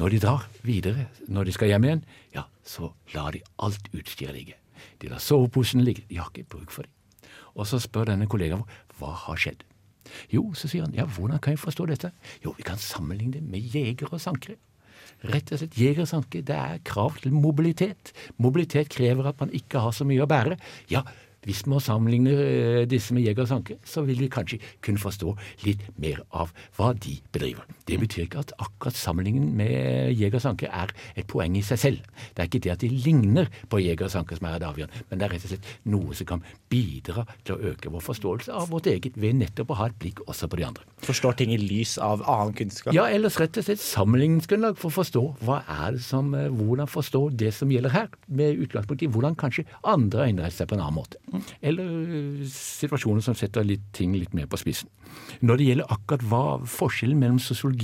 Når de drar videre, når de skal hjem igjen, ja, så lar de alt utstyret ligge. De lar soveposene ligge. De har ikke bruk for dem. Og så spør denne kollegaen vår hva har skjedd. Jo, så sier han, ja, hvordan kan jeg forstå dette? Jo, vi kan sammenligne det med jegere og sankere. Rett og slett, jegersanke. det er krav til mobilitet. Mobilitet krever at man ikke har så mye å bære. Ja, hvis man sammenligner eh, disse med jeger og sanker, så vil vi kanskje kunne forstå litt mer av hva de bedriver. Det betyr ikke at akkurat sammenligningen med jeger og sanker er et poeng i seg selv. Det er ikke det at de ligner på jeger og sanker som er det avgjørende, men det er rett og slett noe som kan bidra til å øke vår forståelse av vårt eget ved nettopp å ha et blikk også på de andre. Forstår ting i lys av annen kunnskap? Ja, ellers rett og slett sammenligningsgrunnlag for å forstå hva er det som, eh, hvordan forstå det som gjelder her, med utgangspunkt i hvordan kanskje andre har innrettet seg på en annen måte. Eller eh, situasjoner som setter litt, ting litt mer på spissen. Når det gjelder akkurat hva forskjellen mellom sosiologi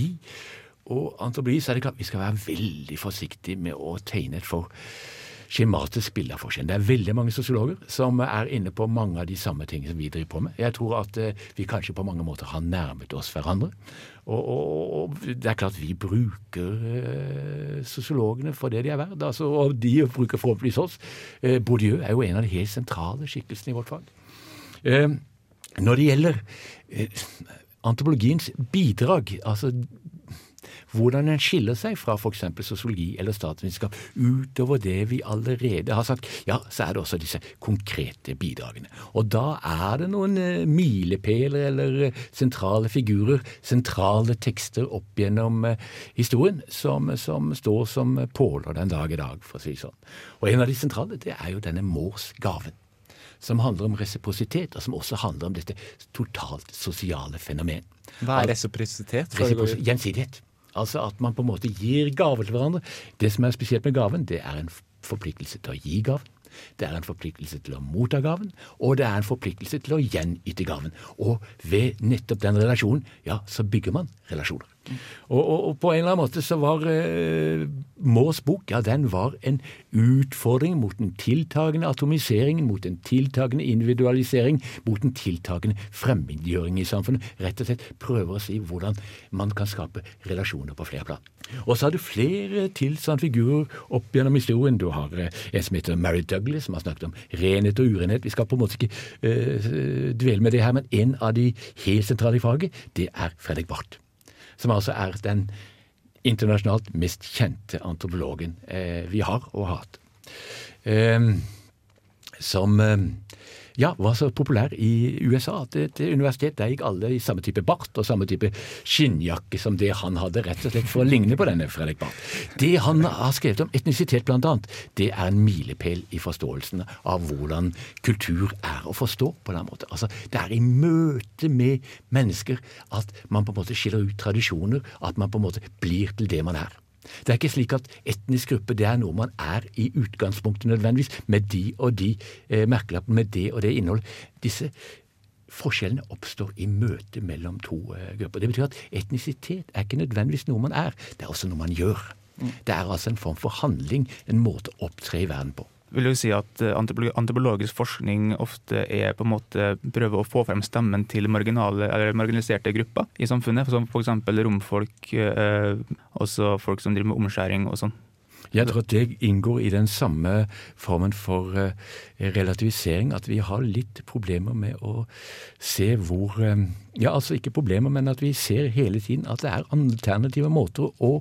og antropologi, så er det klart vi skal være veldig forsiktige med å tegne et for skjematisk bilde av forskjellen. Det er veldig mange sosiologer som er inne på mange av de samme tingene som vi driver på med. Jeg tror at eh, vi kanskje på mange måter har nærmet oss hverandre. Og, og, og det er klart vi bruker eh, sosiologene for det de er verdt, altså, og de bruker forhåpentligvis oss. Eh, Bourdieu er jo en av de helt sentrale skikkelsene i vårt fag. Eh, når det gjelder eh, antropologiens bidrag, altså hvordan den skiller seg fra f.eks. sosiologi eller statsvitenskap utover det vi allerede har sagt, ja, så er det også disse konkrete bidragene. Og da er det noen eh, milepæler eller eh, sentrale figurer, sentrale tekster opp gjennom eh, historien, som, som står som påler den dag i dag, for å si det sånn. Og en av de sentrale, det er jo denne Moors gaven som handler om resiprositet, og som også handler om dette totalt sosiale fenomen. Hva er resiprositet? Resipros gjensidighet. Altså at man på en måte gir gaver til hverandre. Det som er spesielt med gaven, det er en forpliktelse til å gi gaven. Det er en forpliktelse til å motta gaven, og det er en forpliktelse til å gjenyte gaven. Og ved nettopp den relasjonen, ja, så bygger man relasjoner. Og, og, og på en eller annen måte så var eh, Maas bok ja, den var en utfordring mot den tiltagende atomiseringen, mot den tiltagende individualisering, mot den tiltagende fremmedgjøring i samfunnet. Rett og slett prøver å si hvordan man kan skape relasjoner på flere plan. Og så har du flere tilsvarende figurer opp gjennom historien. Du har eh, en som heter Mary Douglas, som har snakket om renhet og urenhet. Vi skal på en måte ikke eh, dvele med det her, men en av de helt sentrale i faget, det er Fredrik Barth som altså er den internasjonalt mest kjente antropologen eh, vi har og har hatt. Eh, som eh, ja, var så populær i USA at et universitet der gikk alle i samme type bart og samme type skinnjakke som det han hadde, rett og slett for å ligne på denne Fredrik Barth. Det han har skrevet om etnisitet blant annet, det er en milepæl i forståelsen av hvordan kultur er å forstå på den måten. Altså, det er i møte med mennesker at man på en måte skiller ut tradisjoner, at man på en måte blir til det man er. Det er ikke slik at etnisk gruppe det er noe man er i utgangspunktet nødvendigvis, med de og de eh, merkelappene, med det og det innhold. Disse forskjellene oppstår i møte mellom to eh, grupper. Det betyr at etnisitet er ikke nødvendigvis noe man er, det er også noe man gjør. Det er altså en form for handling, en måte å opptre i verden på. Vil jo si at eh, antropologisk forskning ofte er på en måte prøve å få frem stemmen til marginaliserte grupper i samfunnet, som f.eks. romfolk, eh, også folk som driver med omskjæring og sånn? Jeg tror at det inngår i den samme formen for eh, relativisering, at vi har litt problemer med å se hvor Ja, altså ikke problemer, men at vi ser hele tiden at det er alternative måter å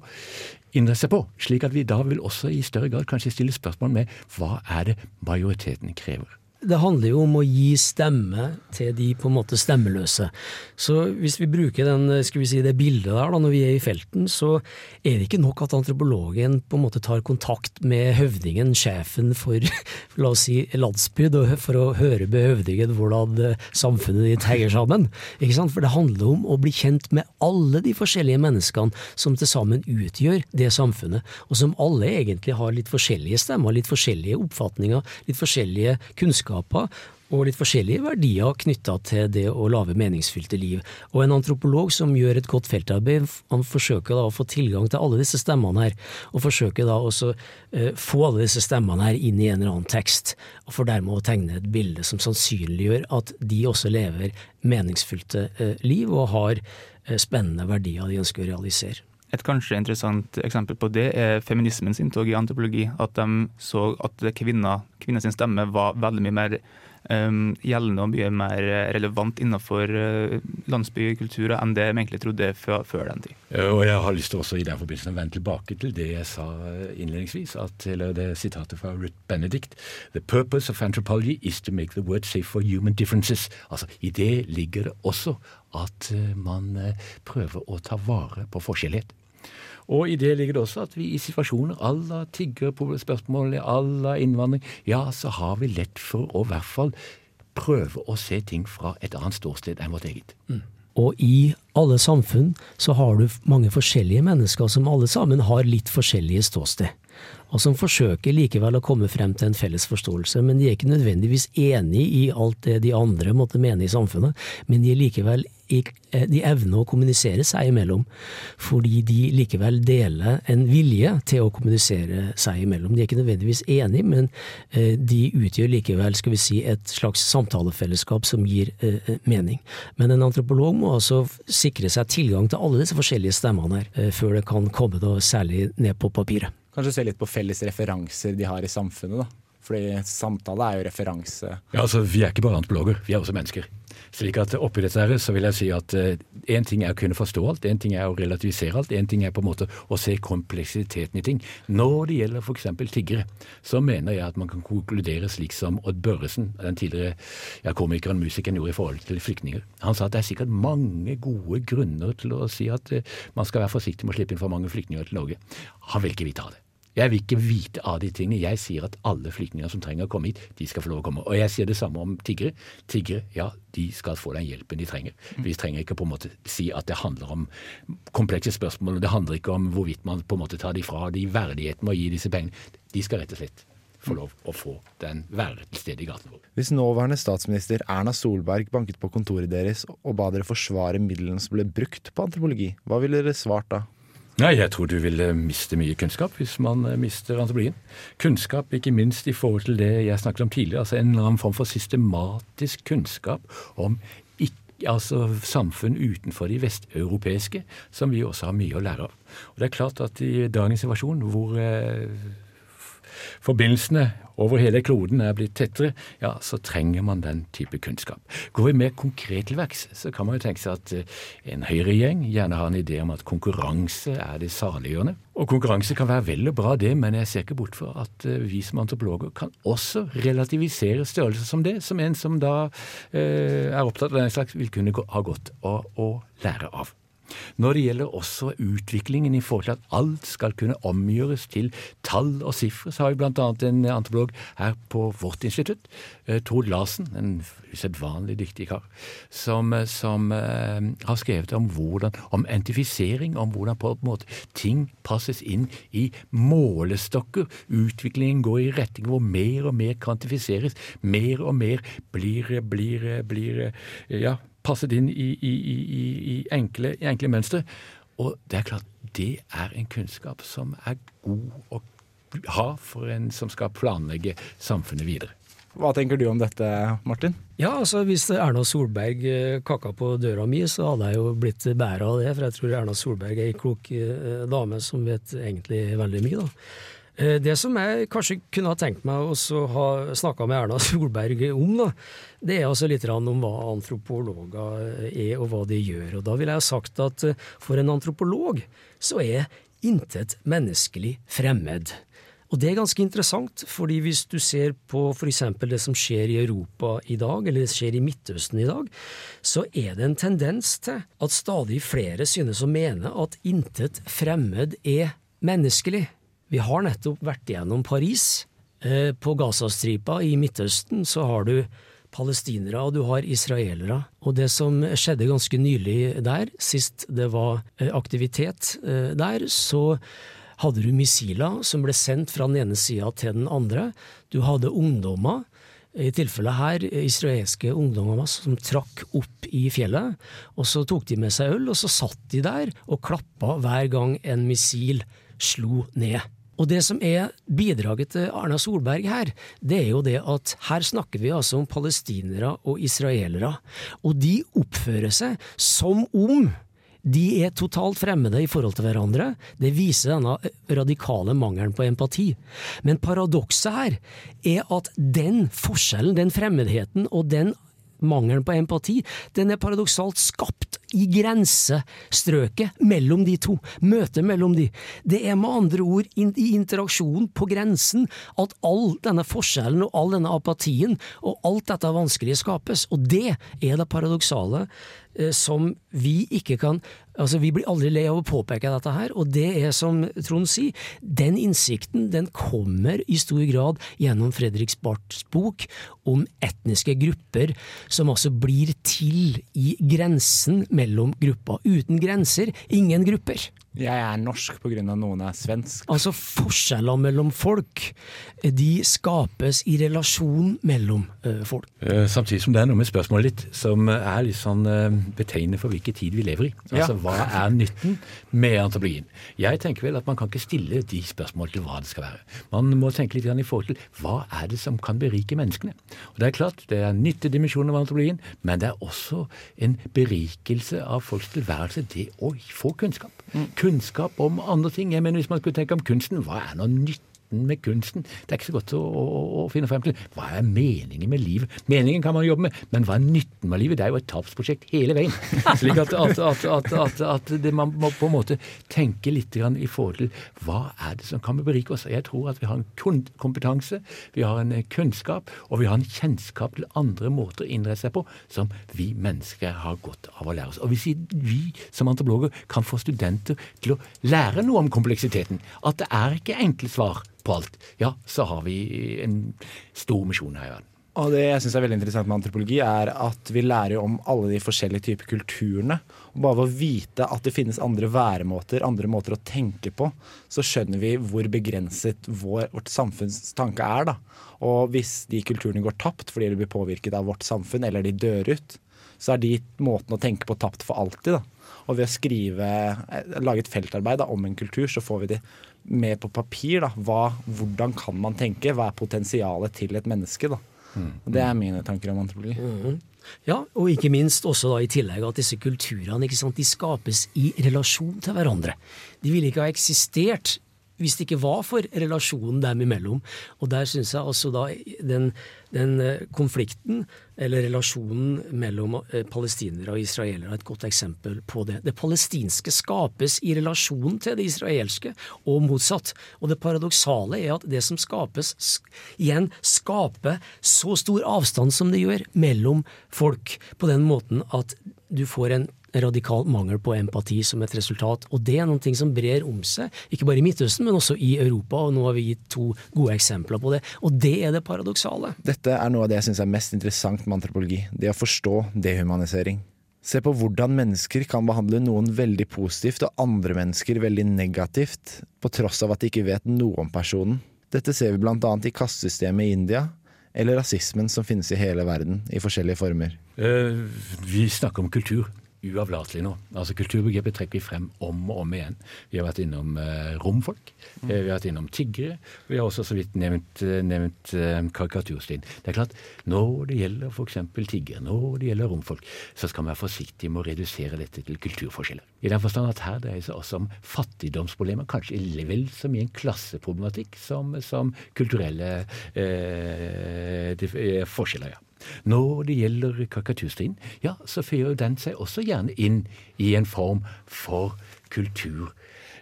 innrette seg på. Slik at vi da vil også i større grad kanskje stille spørsmål med hva er det majoriteten krever. Det handler jo om å gi stemme til de på en måte stemmeløse. Så hvis vi bruker den, skal vi si, det bildet der da, når vi er i felten, så er det ikke nok at antropologen på en måte tar kontakt med høvdingen, sjefen for la oss si, landsbyd, for å høre med høvdingen hvordan eh, samfunnet ditt henger sammen. Ikke sant? For det handler om å bli kjent med alle de forskjellige menneskene som til sammen utgjør det samfunnet, og som alle egentlig har litt forskjellige stemmer, litt forskjellige oppfatninger, litt forskjellige kunnskaper og litt forskjellige verdier knytta til det å lage meningsfylte liv. Og en antropolog som gjør et godt feltarbeid, han forsøker da å få tilgang til alle disse stemmene her, og forsøker da også eh, få alle disse stemmene her inn i en eller annen tekst, og for dermed å tegne et bilde som sannsynliggjør at de også lever meningsfylte eh, liv og har eh, spennende verdier de ønsker å realisere. Et kanskje interessant eksempel på det er feminismens inntog i antropologi. At de så at kvinner, kvinners stemme var veldig mye mer um, gjeldende og mye mer relevant innenfor uh, landsbykulturer enn det de egentlig trodde før, før, den tid. Og Jeg har lyst til også i den forbindelse å vende tilbake til det jeg sa innledningsvis, at, eller det sitatet fra Ruth Benedict. The purpose of anthropology is to make the world safe for human differences. Altså, I det ligger det også at man prøver å ta vare på forskjellighet. Og i det ligger det også at vi i situasjoner à la tiggerspørsmål, à la innvandring, ja, så har vi lett for å i hvert fall prøve å se ting fra et annet ståsted enn vårt eget. Mm. Og i alle samfunn så har du mange forskjellige mennesker som alle sammen har litt forskjellige ståsted og som forsøker likevel å komme frem til en felles forståelse. Men de er ikke nødvendigvis enig i alt det de andre måtte mene i samfunnet, men de er likevel eh, de evner å kommunisere seg imellom, fordi de likevel deler en vilje til å kommunisere seg imellom. De er ikke nødvendigvis enige, men eh, de utgjør likevel skal vi si, et slags samtalefellesskap som gir eh, mening. Men en antropolog må altså sikre seg tilgang til alle disse forskjellige stemmene her, før det kan komme da særlig ned på papiret. Kanskje se litt på felles referanser de har i samfunnet, da. Fordi samtale er jo referanse. Ja, altså Vi er ikke bare antropologer, vi er også mennesker. Slik at oppi dette her, så vil jeg si at én eh, ting er å kunne forstå alt, én ting er å relativisere alt, én ting er på en måte å se kompleksiteten i ting. Når det gjelder f.eks. tiggere, så mener jeg at man kan konkludere slik som Odd Børresen, den tidligere ja, komikeren musikeren, gjorde i forhold til flyktninger. Han sa at det er sikkert mange gode grunner til å si at uh, man skal være forsiktig med å slippe inn for mange flyktninger til Norge. Han vil ikke vite av det. Jeg vil ikke vite av de tingene. Jeg sier at alle flyktninger som trenger å komme hit, de skal få lov å komme. Og jeg sier det samme om tiggere. Tiggere, ja, de skal få den hjelpen de trenger. Vi trenger ikke på en måte si at det handler om komplekse spørsmål. Det handler ikke om hvorvidt man på en måte tar de fra de verdigheten med å gi disse pengene. De skal rett og slett få lov å få den være til stede i gaten vår. Hvis nåværende statsminister Erna Solberg banket på kontoret deres og ba dere forsvare midlene som ble brukt på antropologi, hva ville dere svart da? Nei, jeg tror du vil miste mye kunnskap hvis man eh, mister antropologien. Kunnskap ikke minst i forhold til det jeg snakket om tidligere, altså en eller annen form for systematisk kunnskap om altså samfunn utenfor de vesteuropeiske, som vi også har mye å lære av. Og det er klart at i dagens situasjon hvor eh, forbindelsene over hele kloden er blitt tettere, ja, så trenger man den type kunnskap. Går vi mer konkret til verks, så kan man jo tenke seg at eh, en høyregjeng gjerne har en idé om at konkurranse er det saliggjørende. Og konkurranse kan være vel og bra, det, men jeg ser ikke bort fra at eh, vi som antropologer kan også relativisere størrelser som det, som en som da eh, er opptatt av den slags, vil kunne ha godt av å lære av. Når det gjelder også utviklingen i forhold til at alt skal kunne omgjøres til tall og sifre, så har vi bl.a. en antropolog her på vårt institutt, eh, Tord Larsen, en usedvanlig dyktig kar, som, eh, som uh, har skrevet om hvordan, om entifisering, om hvordan på en måte ting passes inn i målestokker. Utviklingen går i retning hvor mer og mer kvantifiseres, mer og mer blir, blir, blir ja, passet inn i, i, i, i enkle, enkle mønster. Og det er klart, det er en kunnskap som er god å ha for en som skal planlegge samfunnet videre. Hva tenker du om dette, Martin? Ja, altså Hvis Erna Solberg eh, kakka på døra mi, så hadde jeg jo blitt bæra av det. For jeg tror Erna Solberg er ei klok eh, dame som vet egentlig veldig mye. da. Eh, det som jeg kanskje kunne ha tenkt meg å ha snakka med Erna Solberg om, da, det er altså litt om hva antropologer er og hva de gjør. Og da ville jeg ha sagt at eh, for en antropolog så er intet menneskelig fremmed. Og det er ganske interessant, fordi hvis du ser på f.eks. det som skjer i Europa i dag, eller det som skjer i Midtøsten i dag, så er det en tendens til at stadig flere synes å mene at intet fremmed er menneskelig. Vi har nettopp vært gjennom Paris. Eh, På Gazastripa i Midtøsten så har du palestinere og du har israelere. Og det som skjedde ganske nylig der, sist det var eh, aktivitet eh, der, så hadde du missiler som ble sendt fra den ene sida til den andre. Du hadde ungdommer, i tilfellet her israelske ungdommer som trakk opp i fjellet. Og så tok de med seg øl, og så satt de der og klappa hver gang en missil slo ned. Og det som er bidraget til Arna Solberg her, det er jo det at her snakker vi altså om palestinere og israelere, og de oppfører seg som om de er totalt fremmede i forhold til hverandre. Det viser denne radikale mangelen på empati. Men paradokset her er at den forskjellen, den fremmedheten og den mangelen på empati, den er paradoksalt skapt i grensestrøket mellom de to. Møtet mellom de. Det er med andre ord i interaksjonen på grensen at all denne forskjellen og all denne apatien og alt dette vanskelige skapes. Og det er det paradoksale eh, som vi ikke kan Altså, Vi blir aldri lei av å påpeke dette her, og det er som Trond sier, den innsikten den kommer i stor grad gjennom Fredriks Barths bok om etniske grupper som altså blir til i grensen mellom grupper. Uten grenser, ingen grupper. Jeg er norsk pga. noen er svensk. Altså forskjeller mellom folk, de skapes i relasjon mellom uh, folk. Uh, Samtidig som det er noe med spørsmålet ditt som er litt sånn uh, betegnende for hvilken tid vi lever i. Altså, Hva er nytten med antropologien? Jeg tenker vel at man kan ikke stille de spørsmålene til hva det skal være. Man må tenke litt i forhold til hva er det som kan berike menneskene. Og Det er klart, det er nyttedimensjonen av antropologien, men det er også en berikelse av folks tilværelse, det å få kunnskap. Kunnskap om andre ting. Jeg mener Hvis man skulle tenke om kunsten, hva er nå nytten med kunsten? Det er ikke så godt å, å, å finne frem til. Hva er meningen med livet? Meningen kan man jobbe med, men hva er nytten med livet? Det er jo et tapsprosjekt hele veien. Slik at, at, at, at, at, at det, man må på en måte tenke litt i forhold til hva er det som kan berike oss. Jeg tror at vi har en kompetanse, vi har en eh, kunnskap, og vi har en kjennskap til andre måter å innrette seg på som vi mennesker har godt av å lære oss. Og hvis vi som antropologer kan få studenter til å lære noe om kompleksiteten, at det er ikke enkle svar på alt, ja, så har vi en stor misjon her i verden. Og det jeg syns er veldig interessant med antropologi, er at vi lærer om alle de forskjellige typer kulturene. Og bare ved å vite at det finnes andre væremåter, andre måter å tenke på, så skjønner vi hvor begrenset vår, vårt samfunns tanke er. da. Og hvis de kulturene går tapt fordi de blir påvirket av vårt samfunn, eller de dør ut, så er de måten å tenke på tapt for alltid. da. Og ved å skrive, eh, lage et feltarbeid da, om en kultur, så får vi det med på papir. da. Hva, hvordan kan man tenke? Hva er potensialet til et menneske? da. Og Det er mine tanker om antropologi. Mm. Ja, og ikke minst også da i tillegg at disse kulturene ikke sant, de skapes i relasjon til hverandre. De ville ikke ha eksistert hvis det ikke var for relasjonen dem imellom. Og der syns jeg altså da den, den eh, konflikten, eller relasjonen mellom eh, palestinere og israelere, er et godt eksempel på det. Det palestinske skapes i relasjon til det israelske, og motsatt. Og det paradoksale er at det som skapes, igjen skaper så stor avstand som det gjør mellom folk, på den måten at du får en radikal mangel på empati som et resultat. Og det er noe som brer om seg, ikke bare i Midtøsten, men også i Europa. Og nå har vi gitt to gode eksempler på det. Og det er det paradoksale. Dette er noe av det jeg syns er mest interessant med antropologi. Det å forstå dehumanisering. Se på hvordan mennesker kan behandle noen veldig positivt og andre mennesker veldig negativt, på tross av at de ikke vet noe om personen. Dette ser vi bl.a. i kastesystemet i India, eller rasismen som finnes i hele verden, i forskjellige former. Uh, vi snakker om kultur uavlatelig nå. Altså Kulturbegrepet trekker vi frem om og om igjen. Vi har vært innom eh, romfolk, mm. vi har vært innom tiggere. Vi har også så vidt nevnt, eh, nevnt eh, karikaturstien. Det er klart, når det gjelder f.eks. tiggere, når det gjelder romfolk, så skal man være forsiktig med å redusere dette til kulturforskjeller. I den forstand at her dreier det seg også om fattigdomsproblemer, kanskje vel så mye en klasseproblematikk som, som kulturelle eh, eh, forskjeller. ja. Når det gjelder karikaturstriden, ja, så føyer den seg også gjerne inn i en form for kultur,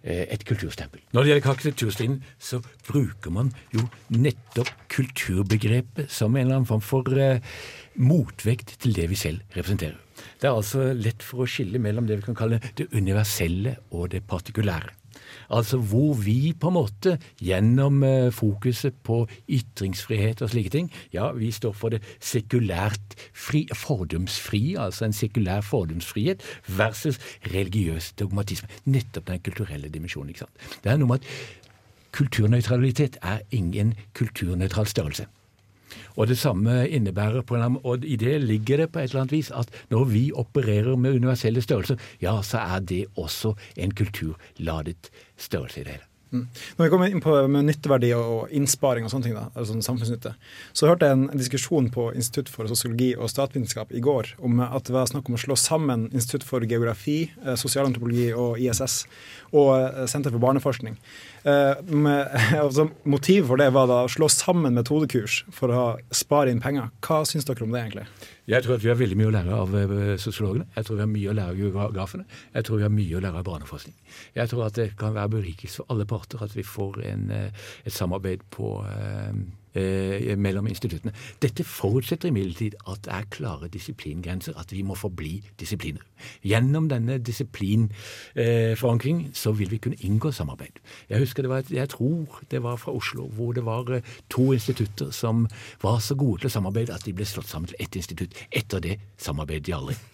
eh, et kulturstempel. Når det gjelder arkitekturstilen, så bruker man jo nettopp kulturbegrepet som en eller annen form for eh, motvekt til det vi selv representerer. Det er altså lett for å skille mellom det vi kan kalle det universelle og det partikulære. Altså hvor vi på en måte gjennom eh, fokuset på ytringsfrihet og slike ting, ja, vi står for det sekulært fri, fordomsfrie, altså en sekulær fordomsfrihet versus religiøs dogmatisme. Nettopp den kulturelle dimensjonen. ikke sant? Det er noe med at kulturnøytralitet er ingen kulturnøytral størrelse. Og det samme innebærer på en og i det ligger det på et eller annet vis at når vi opererer med universelle størrelser, ja, så er det også en kulturladet størrelse i det hele. Mm. Når vi kommer inn på nytteverdi og innsparing og sånne ting, da, altså samfunnsnytte, så hørte jeg en diskusjon på Institutt for sosiologi og statsvitenskap i går om at det var snakk om å slå sammen Institutt for geografi, eh, sosialantropologi og ISS og eh, Senter for barneforskning. Eh, med, altså, motivet for det var da å slå sammen metodekurs for å spare inn penger. Hva syns dere om det, egentlig? Jeg tror at vi har veldig mye å lære av eh, sosiologene. Jeg tror vi har mye å lære av geografene. Jeg tror vi har mye å lære av barneforskning. Jeg tror at det kan være berikelse for alle parter at vi får en, et samarbeid på eh, mellom instituttene. Dette forutsetter imidlertid at det er klare disiplingrenser, at vi må forbli disipliner. Gjennom denne disiplinforankringen eh, så vil vi kunne inngå samarbeid. Jeg husker det var et, jeg tror det var fra Oslo, hvor det var eh, to institutter som var så gode til å samarbeide at de ble slått sammen til ett institutt. Etter det samarbeidet de aldri.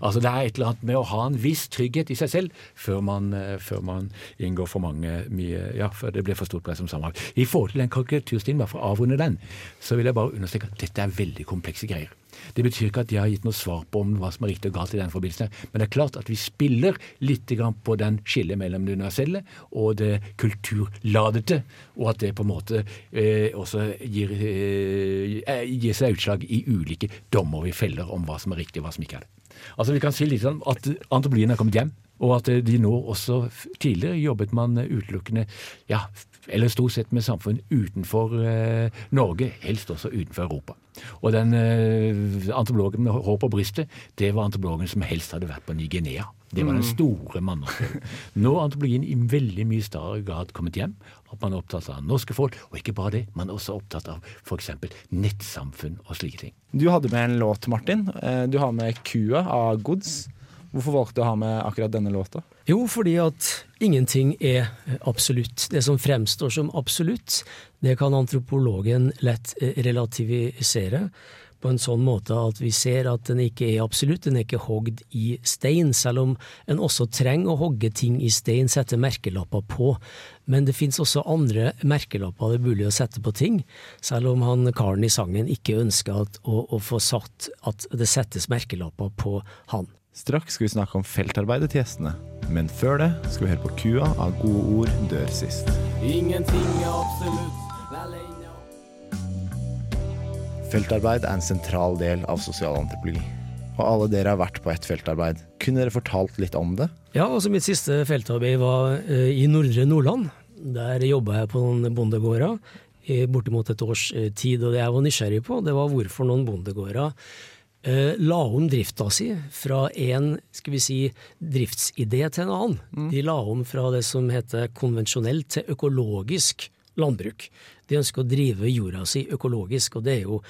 Altså Det er et eller annet med å ha en viss trygghet i seg selv før man, eh, før man inngår for mange mye, ja, før det blir for stort press om samarbeid. I forhold til den karikaturstilen, bare for å avrunde den, så vil jeg bare understreke at dette er veldig komplekse greier. Det betyr ikke at jeg har gitt noe svar på om hva som er riktig og galt i den forbindelse, men det er klart at vi spiller litt på den skillet mellom det universelle og det kulturladete, og at det på en måte eh, også gir, eh, gir seg utslag i ulike dommer vi feller om hva som er riktig og hva som ikke er det. Altså Vi kan si litt sånn at antropologien er kommet hjem, og at de nå også Tidligere jobbet man utelukkende ja, eller stort sett med samfunn utenfor eh, Norge, helst også utenfor Europa. Og den eh, antropologen med hår på brystet, det var antropologen som helst hadde vært på Ny-Guinea. Det var den mm. store mannen. Nå har antropologien i veldig mye større grad kommet hjem. At man er opptatt av norske folk, og ikke bare det, man er også opptatt av f.eks. nettsamfunn og slike ting. Du hadde med en låt, Martin. Eh, du har med 'Kua' av Goods. Hvorfor valgte du å ha med akkurat denne låta? Jo, fordi at ingenting er absolutt. Det som fremstår som absolutt, det kan antropologen lett eh, relativisere på en sånn måte at vi ser at den ikke er absolutt, den er ikke hogd i stein, selv om en også trenger å hogge ting i stein, sette merkelapper på. Men det fins også andre merkelapper det er mulig å sette på ting, selv om han karen i sangen ikke ønsker at, å, å få satt at det settes merkelapper på han. Straks skal vi snakke om feltarbeidet til gjestene, men før det skal vi høre på Kua av Gode ord dør sist. Ingenting er absolutt Feltarbeid er en sentral del av sosialantropologi. Og alle dere har vært på et feltarbeid. Kunne dere fortalt litt om det? Ja, altså mitt siste feltarbeid var uh, i nordre Nordland. Der jobba jeg på noen bondegårder i bortimot et års uh, tid. Og det jeg var nysgjerrig på, det var hvorfor noen bondegårder eh, la om drifta si fra en skal vi si, driftsidé til en annen. Mm. De la om fra det som heter konvensjonelt til økologisk landbruk. De ønsker å drive jorda si økologisk, og det er jo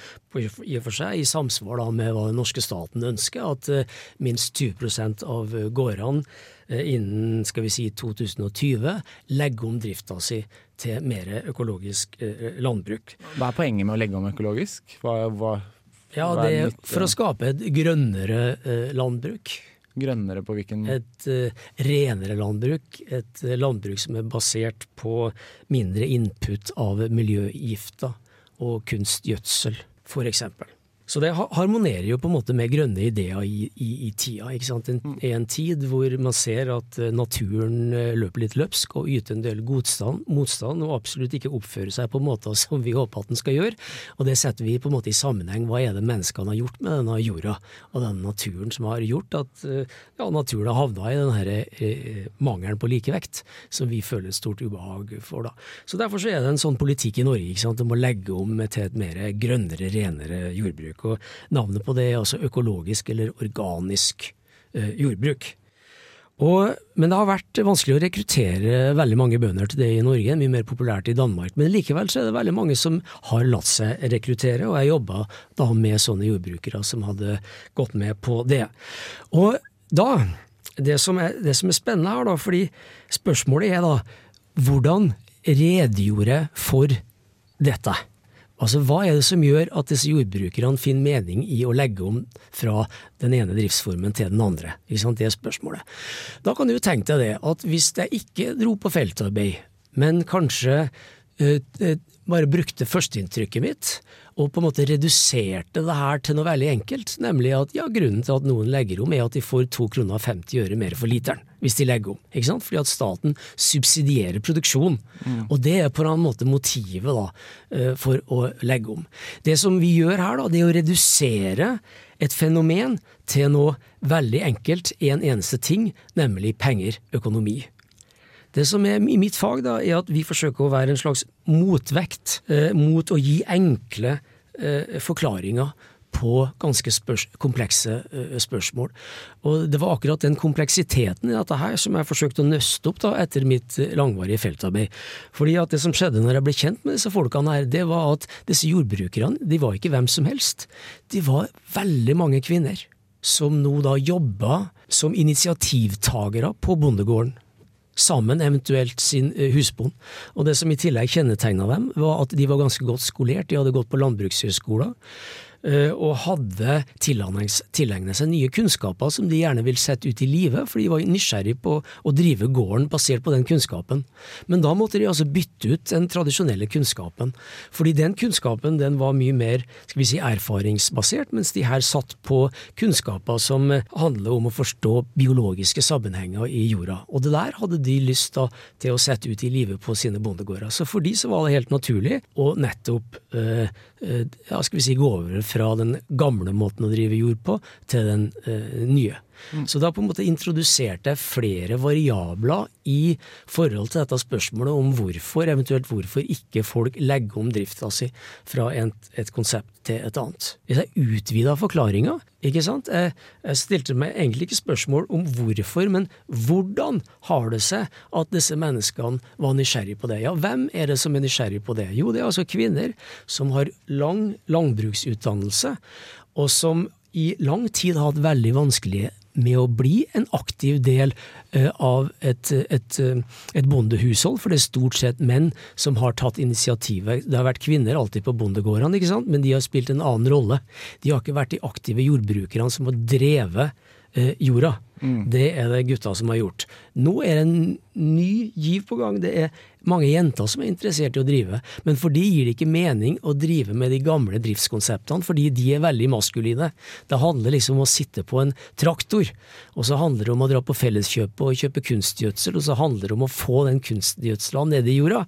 i og for seg i samsvar med hva den norske staten ønsker, at uh, minst 20 av gårdene uh, innen skal vi si 2020 legger om drifta si til mer økologisk uh, landbruk. Hva er poenget med å legge om økologisk? Hva, hva ja, det er for å skape et grønnere eh, landbruk. Grønnere på hvilken Et uh, renere landbruk. Et uh, landbruk som er basert på mindre input av miljøgifter og kunstgjødsel, eksempel. Så det harmonerer jo på en måte med grønne ideer i, i, i tida. ikke sant? En, mm. en, tid hvor man ser at eh, naturen eh, løper litt løpsk og yter en del godstand, motstand, og absolutt ikke oppfører seg på måter som vi håper at den skal gjøre. Og det setter vi på en måte i sammenheng. Hva er det menneskene har gjort med denne jorda og denne naturen som har gjort at eh, ja, naturen har havna i denne eh, mangelen på likevekt, som vi føler et stort ubehag for. da. Så Derfor så er det en sånn politikk i Norge ikke sant? om å legge om til et mer grønnere, renere jordbruk jordbruk. Og navnet på det er altså økologisk eller organisk eh, jordbruk. Og, men det har vært vanskelig å rekruttere veldig mange bønder til det i Norge, mye mer populært i Danmark. Men likevel så er det veldig mange som har latt seg rekruttere, og jeg jobba da med sånne jordbrukere som hadde gått med på det. Og da, det som er, det som er spennende her, da, fordi spørsmålet er da hvordan redegjorde for dette? Altså, Hva er det som gjør at disse jordbrukerne finner mening i å legge om fra den ene driftsformen til den andre? Ikke sant? Det er spørsmålet. Da kan du tenke deg det, at hvis jeg ikke dro på feltarbeid, men kanskje uh, uh, bare brukte førsteinntrykket mitt, og på en måte reduserte det her til noe veldig enkelt, nemlig at ja, grunnen til at noen legger om, er at de får 2 kroner og 50 øre mer for literen hvis de legger om. ikke sant? Fordi at staten subsidierer produksjon. Mm. Og det er på en måte motivet da, eh, for å legge om. Det som vi gjør her, da, det er å redusere et fenomen til noe veldig enkelt, en eneste ting, nemlig penger, økonomi. Det som er i mitt fag, da, er at vi forsøker å være en slags motvekt eh, mot å gi enkle eh, forklaringer på ganske spørs komplekse eh, spørsmål. Og Det var akkurat den kompleksiteten i dette her som jeg forsøkte å nøste opp da etter mitt langvarige feltarbeid. Fordi at Det som skjedde når jeg ble kjent med disse folkene, her, det var at disse jordbrukerne de var ikke hvem som helst. De var veldig mange kvinner som nå da jobba som initiativtagere på bondegården sammen, eventuelt sin eh, husbond. Og Det som i tillegg kjennetegna dem, var at de var ganske godt skolert. De hadde gått på landbrukshøgskoler. Eh, og hadde tilegnet seg nye kunnskaper som de gjerne vil sette ut i livet, for de var nysgjerrig på å drive gården basert på den kunnskapen. Men da måtte de altså bytte ut den tradisjonelle kunnskapen, fordi den kunnskapen den var mye mer skal vi si, erfaringsbasert, mens de her satt på kunnskaper som handler om å forstå biologiske sammenhenger i jorda. Og det der hadde de lyst da, til å sette ut i livet på sine bondegårder. Så for de så var det helt naturlig å nettopp øh, ja, skal vi si, gå over fra den gamle måten å drive jord på til den uh, nye. Mm. Så da på en måte introduserte jeg flere variabler i forhold til dette spørsmålet om hvorfor, eventuelt hvorfor ikke folk legger om drifta si fra et, et konsept til et annet. Hvis jeg utvida forklaringa, ikke sant, jeg, jeg, stilte meg egentlig ikke spørsmål om hvorfor, men hvordan har det seg at disse menneskene var nysgjerrige på det? Ja, hvem er det som er nysgjerrig på det? Jo, det er altså kvinner som har lang landbruksutdannelse, og som i lang tid har hatt veldig vanskelige med å bli en aktiv del uh, av et, et, uh, et, bondehushold, for det er stort sett menn som har tatt initiativet. Det har vært kvinner alltid på bondegårdene, men de har spilt en annen rolle. De har ikke vært de aktive jordbrukerne som har drevet jorda. Mm. Det er det gutta som har gjort. Nå er det en ny giv på gang. Det er mange jenter som er interessert i å drive, men for de gir det ikke mening å drive med de gamle driftskonseptene, fordi de er veldig maskuline. Det handler liksom om å sitte på en traktor, og så handler det om å dra på Felleskjøpet og kjøpe kunstgjødsel, og så handler det om å få den kunstgjødsela ned i jorda,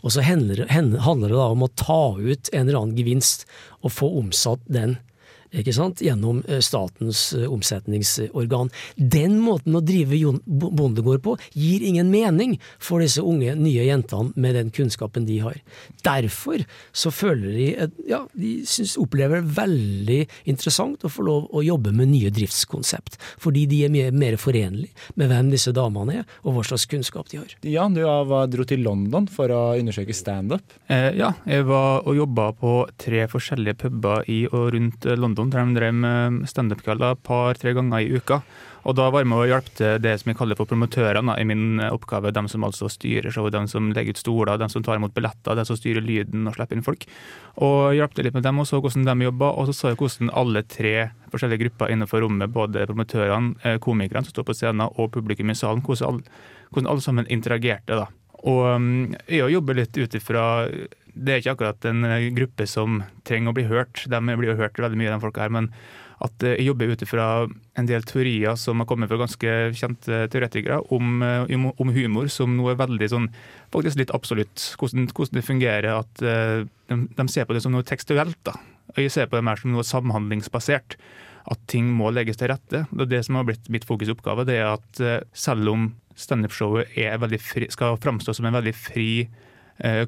og så handler det da om å ta ut en eller annen gevinst og få omsatt den gjennom eh, statens eh, omsetningsorgan. Den måten å drive bondegård på gir ingen mening for disse unge, nye jentene med den kunnskapen de har. Derfor så føler de ja, de synes, opplever det veldig interessant å få lov å jobbe med nye driftskonsept, fordi de er mye mer forenlig med hvem disse damene er, og hva slags kunnskap de har. Jan, du dro til London for å undersøke standup. Eh, ja, jeg var og jobba på tre forskjellige puber i og rundt London London, der de drev med standup-kvelder et par-tre ganger i uka. Og da var jeg med og hjalp til det som jeg kaller for promotørene i min oppgave. De som altså styrer showet, de som legger ut stoler, de som tar imot billetter, de som styrer lyden og slipper inn folk. Og hjalp litt med dem og så hvordan de jobba, og så så jeg hvordan alle tre forskjellige grupper innenfor rommet, både promotørene, eh, komikerne som står på scenen og publikum i salen, hvordan alle, hvordan alle sammen interagerte. da. Og mm, jeg jobber litt ut ifra det er ikke akkurat en eh, gruppe som trenger å bli hørt. De blir jo hørt veldig mye, de folka her. Men at eh, jeg jobber ut ifra en del teorier som har kommet fra ganske kjente teoretikere om, eh, om humor, som nå er veldig sånn faktisk litt absolutt. Hvordan, hvordan det fungerer. At de, de, ser på det som noe tekstuelt. da. Og jeg ser på det mer som noe samhandlingsbasert. At ting må legges til rette. Det, det som har blitt mitt fokusoppgave, det er at selv om standup-showet skal framstå som en veldig fri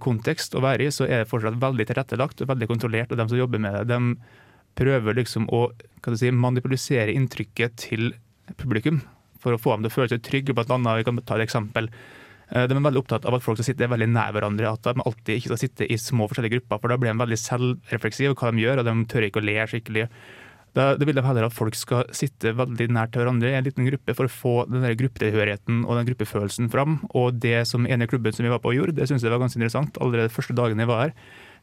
kontekst å være i, så er det fortsatt veldig tilrettelagt og veldig kontrollert. Og de som jobber med det, de prøver liksom å si, manipulisere inntrykket til publikum. for å få dem til å føle seg trygge. Blant annet, vi kan ta et eksempel. Eh, De er veldig opptatt av at folk skal sitte veldig nær hverandre, at de alltid ikke skal sitte i små forskjellige grupper, for da blir de veldig selvrefleksive hva de gjør, og de tør ikke å le skikkelig. Da, da vil de heller at folk skal sitte veldig nært til hverandre i en liten gruppe for å få den der gruppetilhørigheten og den gruppefølelsen fram. Og det som ene klubben som vi var på gjorde, det syns jeg var ganske interessant allerede de første dagene jeg var her,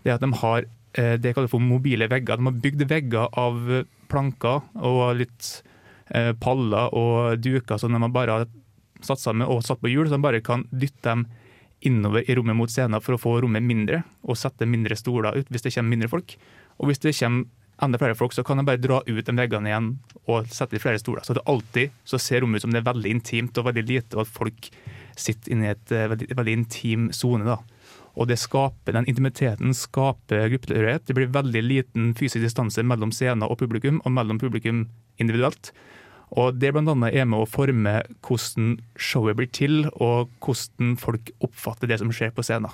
det er at de har eh, det jeg kaller for mobile vegger. De har bygd vegger av planker og litt eh, paller og duker som de har bare satt sammen og satt på hjul, så de bare kan dytte dem innover i rommet mot scenen for å få rommet mindre, og sette mindre stoler ut hvis det kommer mindre folk. Og hvis det kommer enda flere folk, så kan de bare dra ut de veggene igjen og sette i flere stoler. Så det alltid så ser rommet ut som det er veldig intimt og veldig lite, og at folk sitter inne i et eh, veldig, veldig intim sone. Og det skaper, Den intimiteten skaper gruppetilhørighet. Det blir veldig liten fysisk distanse mellom scenen og publikum, og mellom publikum individuelt. Og Det blant annet er med å forme hvordan showet blir til, og hvordan folk oppfatter det som skjer på scenen.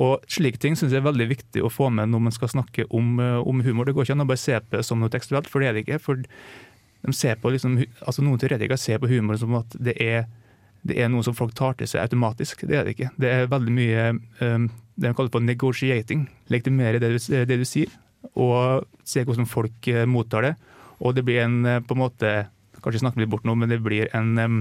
Og Slike ting synes jeg er veldig viktig å få med når man skal snakke om, eh, om humor. Det går ikke an å bare se på det som noe tekstuelt, for det er det ikke. for de ser på liksom, altså Noen teoretikere ser på humor som at det er, det er noe som folk tar til seg automatisk. Det er det ikke. Det er veldig mye um, det de kaller for negotiating. Legitimere det, det du sier, og se hvordan folk eh, mottar det. Og det blir en på en måte Kanskje snakker litt bort nå, men det blir en em,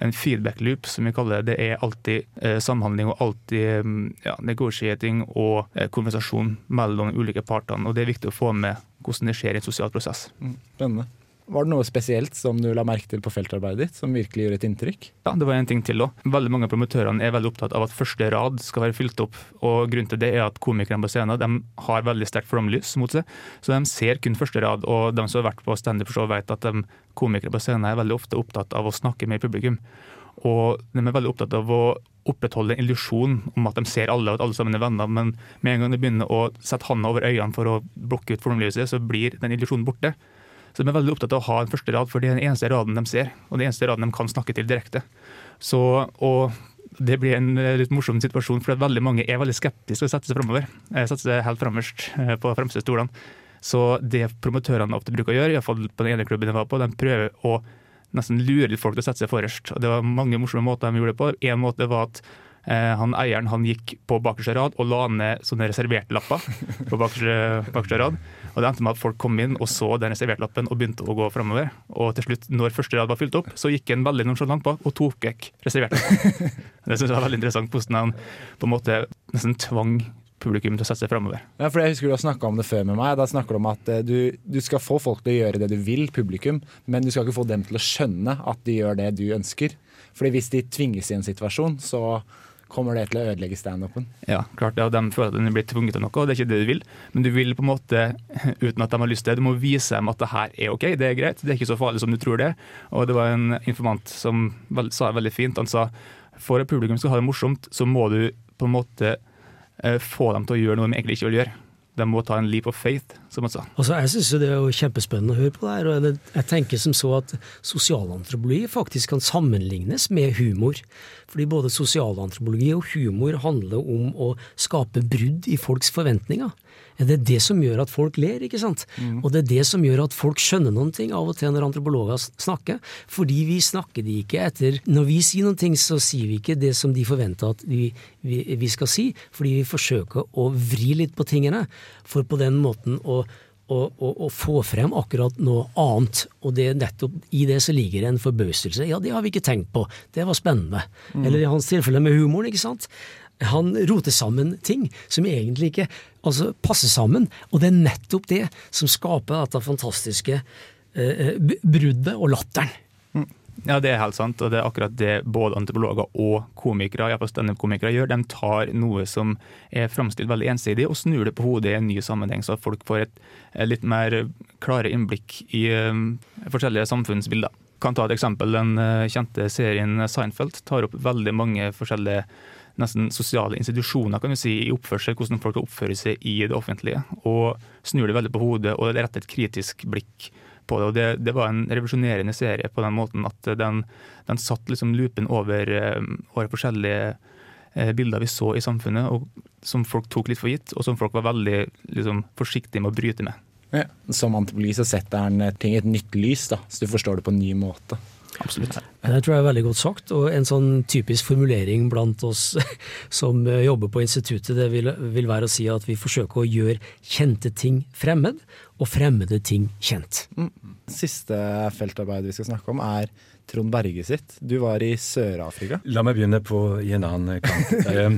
en feedback loop, som vi kaller det. Det er alltid eh, samhandling og alltid em, ja, negotiating og eh, konversasjon mellom ulike partene. og Det er viktig å få med hvordan det skjer i en sosial prosess. Spennende. Var det noe spesielt som du la merke til på feltarbeidet ditt, som virkelig gjorde et inntrykk? Ja, det var en ting til òg. Veldig mange av promotørene er veldig opptatt av at første rad skal være fylt opp. og Grunnen til det er at komikerne på scenen de har veldig sterkt flomlys mot seg. Så de ser kun første rad. Og de som har vært på standup show vet at komikere på scenen er veldig ofte opptatt av å snakke med publikum. Og de er veldig opptatt av å opprettholde en illusjon om at de ser alle, og at alle sammen er venner. Men med en gang de begynner å sette handa over øynene for å blokke ut flomlyset, så blir den illusjonen borte. Så de er veldig opptatt av å ha en første rad, for det er den eneste raden de ser. Og den eneste raden de kan snakke til direkte. Så, og det blir en eh, litt morsom situasjon, for veldig mange er veldig skeptiske til å sette seg framover. Sette seg helt framerst eh, på fremste stolene. Så det promotørene ofte bruker å gjøre, iallfall på den ene klubben jeg var på, de prøver å nesten lure folk til å sette seg forrest. Og det var mange morsomme måter de gjorde det på. En måte var at eh, han eieren han gikk på bakerste rad og la ned sånne reserverte lapper. på bakerste, bakerste rad. Og det endte med at folk kom inn og så den reserverte lappen og begynte å gå framover. Og til slutt, når første rad var fylt opp, så gikk han veldig nonsjalant bak og tok vekk reserverte. det synes jeg var veldig interessant hvordan han på en måte nesten tvang publikum til å sette seg framover. Ja, for jeg husker Du har snakka om det før med meg. Da snakker du om at eh, du, du skal få folk til å gjøre det du vil, publikum, men du skal ikke få dem til å skjønne at de gjør det du ønsker. Fordi hvis de tvinges i en situasjon, så kommer det til å ødelegge standupen. Ja, klart det, og De føler at de blir tvunget til noe, og det er ikke det du vil. Men du vil på en måte, uten at de har lyst til det, du må vise dem at det her er ok, det er greit. Det er ikke så farlig som du tror det. Og det var en informant som sa det veldig fint. Han sa for at publikum skal ha det morsomt, så må du på en måte eh, få dem til å gjøre noe de egentlig ikke vil gjøre. De må ta en leap of faith. Altså, jeg syns det er jo kjempespennende å høre på det her. og Jeg tenker som så at sosialantropologi faktisk kan sammenlignes med humor. Fordi både sosialantropologi og humor handler om å skape brudd i folks forventninger. Det er det som gjør at folk ler, ikke sant? Og det er det som gjør at folk skjønner noen ting av og til når antropologer snakker. Fordi vi snakker de ikke etter Når vi sier noen ting, så sier vi ikke det som de forventer at vi, vi, vi skal si, fordi vi forsøker å vri litt på tingene, for på den måten å å, å, å få frem akkurat noe annet. Og det er nettopp i det så ligger det en forbauselse. Ja, det har vi ikke tenkt på. Det var spennende. Eller i hans tilfelle med humoren, ikke sant. Han roter sammen ting som egentlig ikke altså, passer sammen. Og det er nettopp det som skaper dette fantastiske eh, bruddet og latteren. Ja, det er helt sant, og det er akkurat det både antropologer og komikere iallfall standup-komikere gjør. De tar noe som er framstilt veldig ensidig, og snur det på hodet i en ny sammenheng, så at folk får et, eh, litt mer klare innblikk i eh, forskjellige samfunnsbilder. Kan ta et eksempel. Den eh, kjente serien Seinfeld tar opp veldig mange forskjellige nesten sosiale institusjoner kan du si, i oppførsel, hvordan folk oppfører seg i det offentlige. Og snur det veldig på hodet og retter et kritisk blikk på det. og Det, det var en revolusjonerende serie på den måten at den, den satt liksom loopen over, eh, over forskjellige eh, bilder vi så i samfunnet, og som folk tok litt for gitt, og som folk var veldig liksom, forsiktige med å bryte med. Ja. Som antropologi så setter den ting i et nytt lys, da, så du forstår det på en ny måte. Absolutt. Det tror jeg er veldig godt sagt, og en sånn typisk formulering blant oss som eh, jobber på instituttet, det vil, vil være å si at vi forsøker å gjøre kjente ting fremmed, og fremmede ting kjent. Mm. Siste feltarbeid vi skal snakke om, er Trond Berge sitt. Du var i Sør-Afrika. La meg begynne på, i en annen kant. Eh,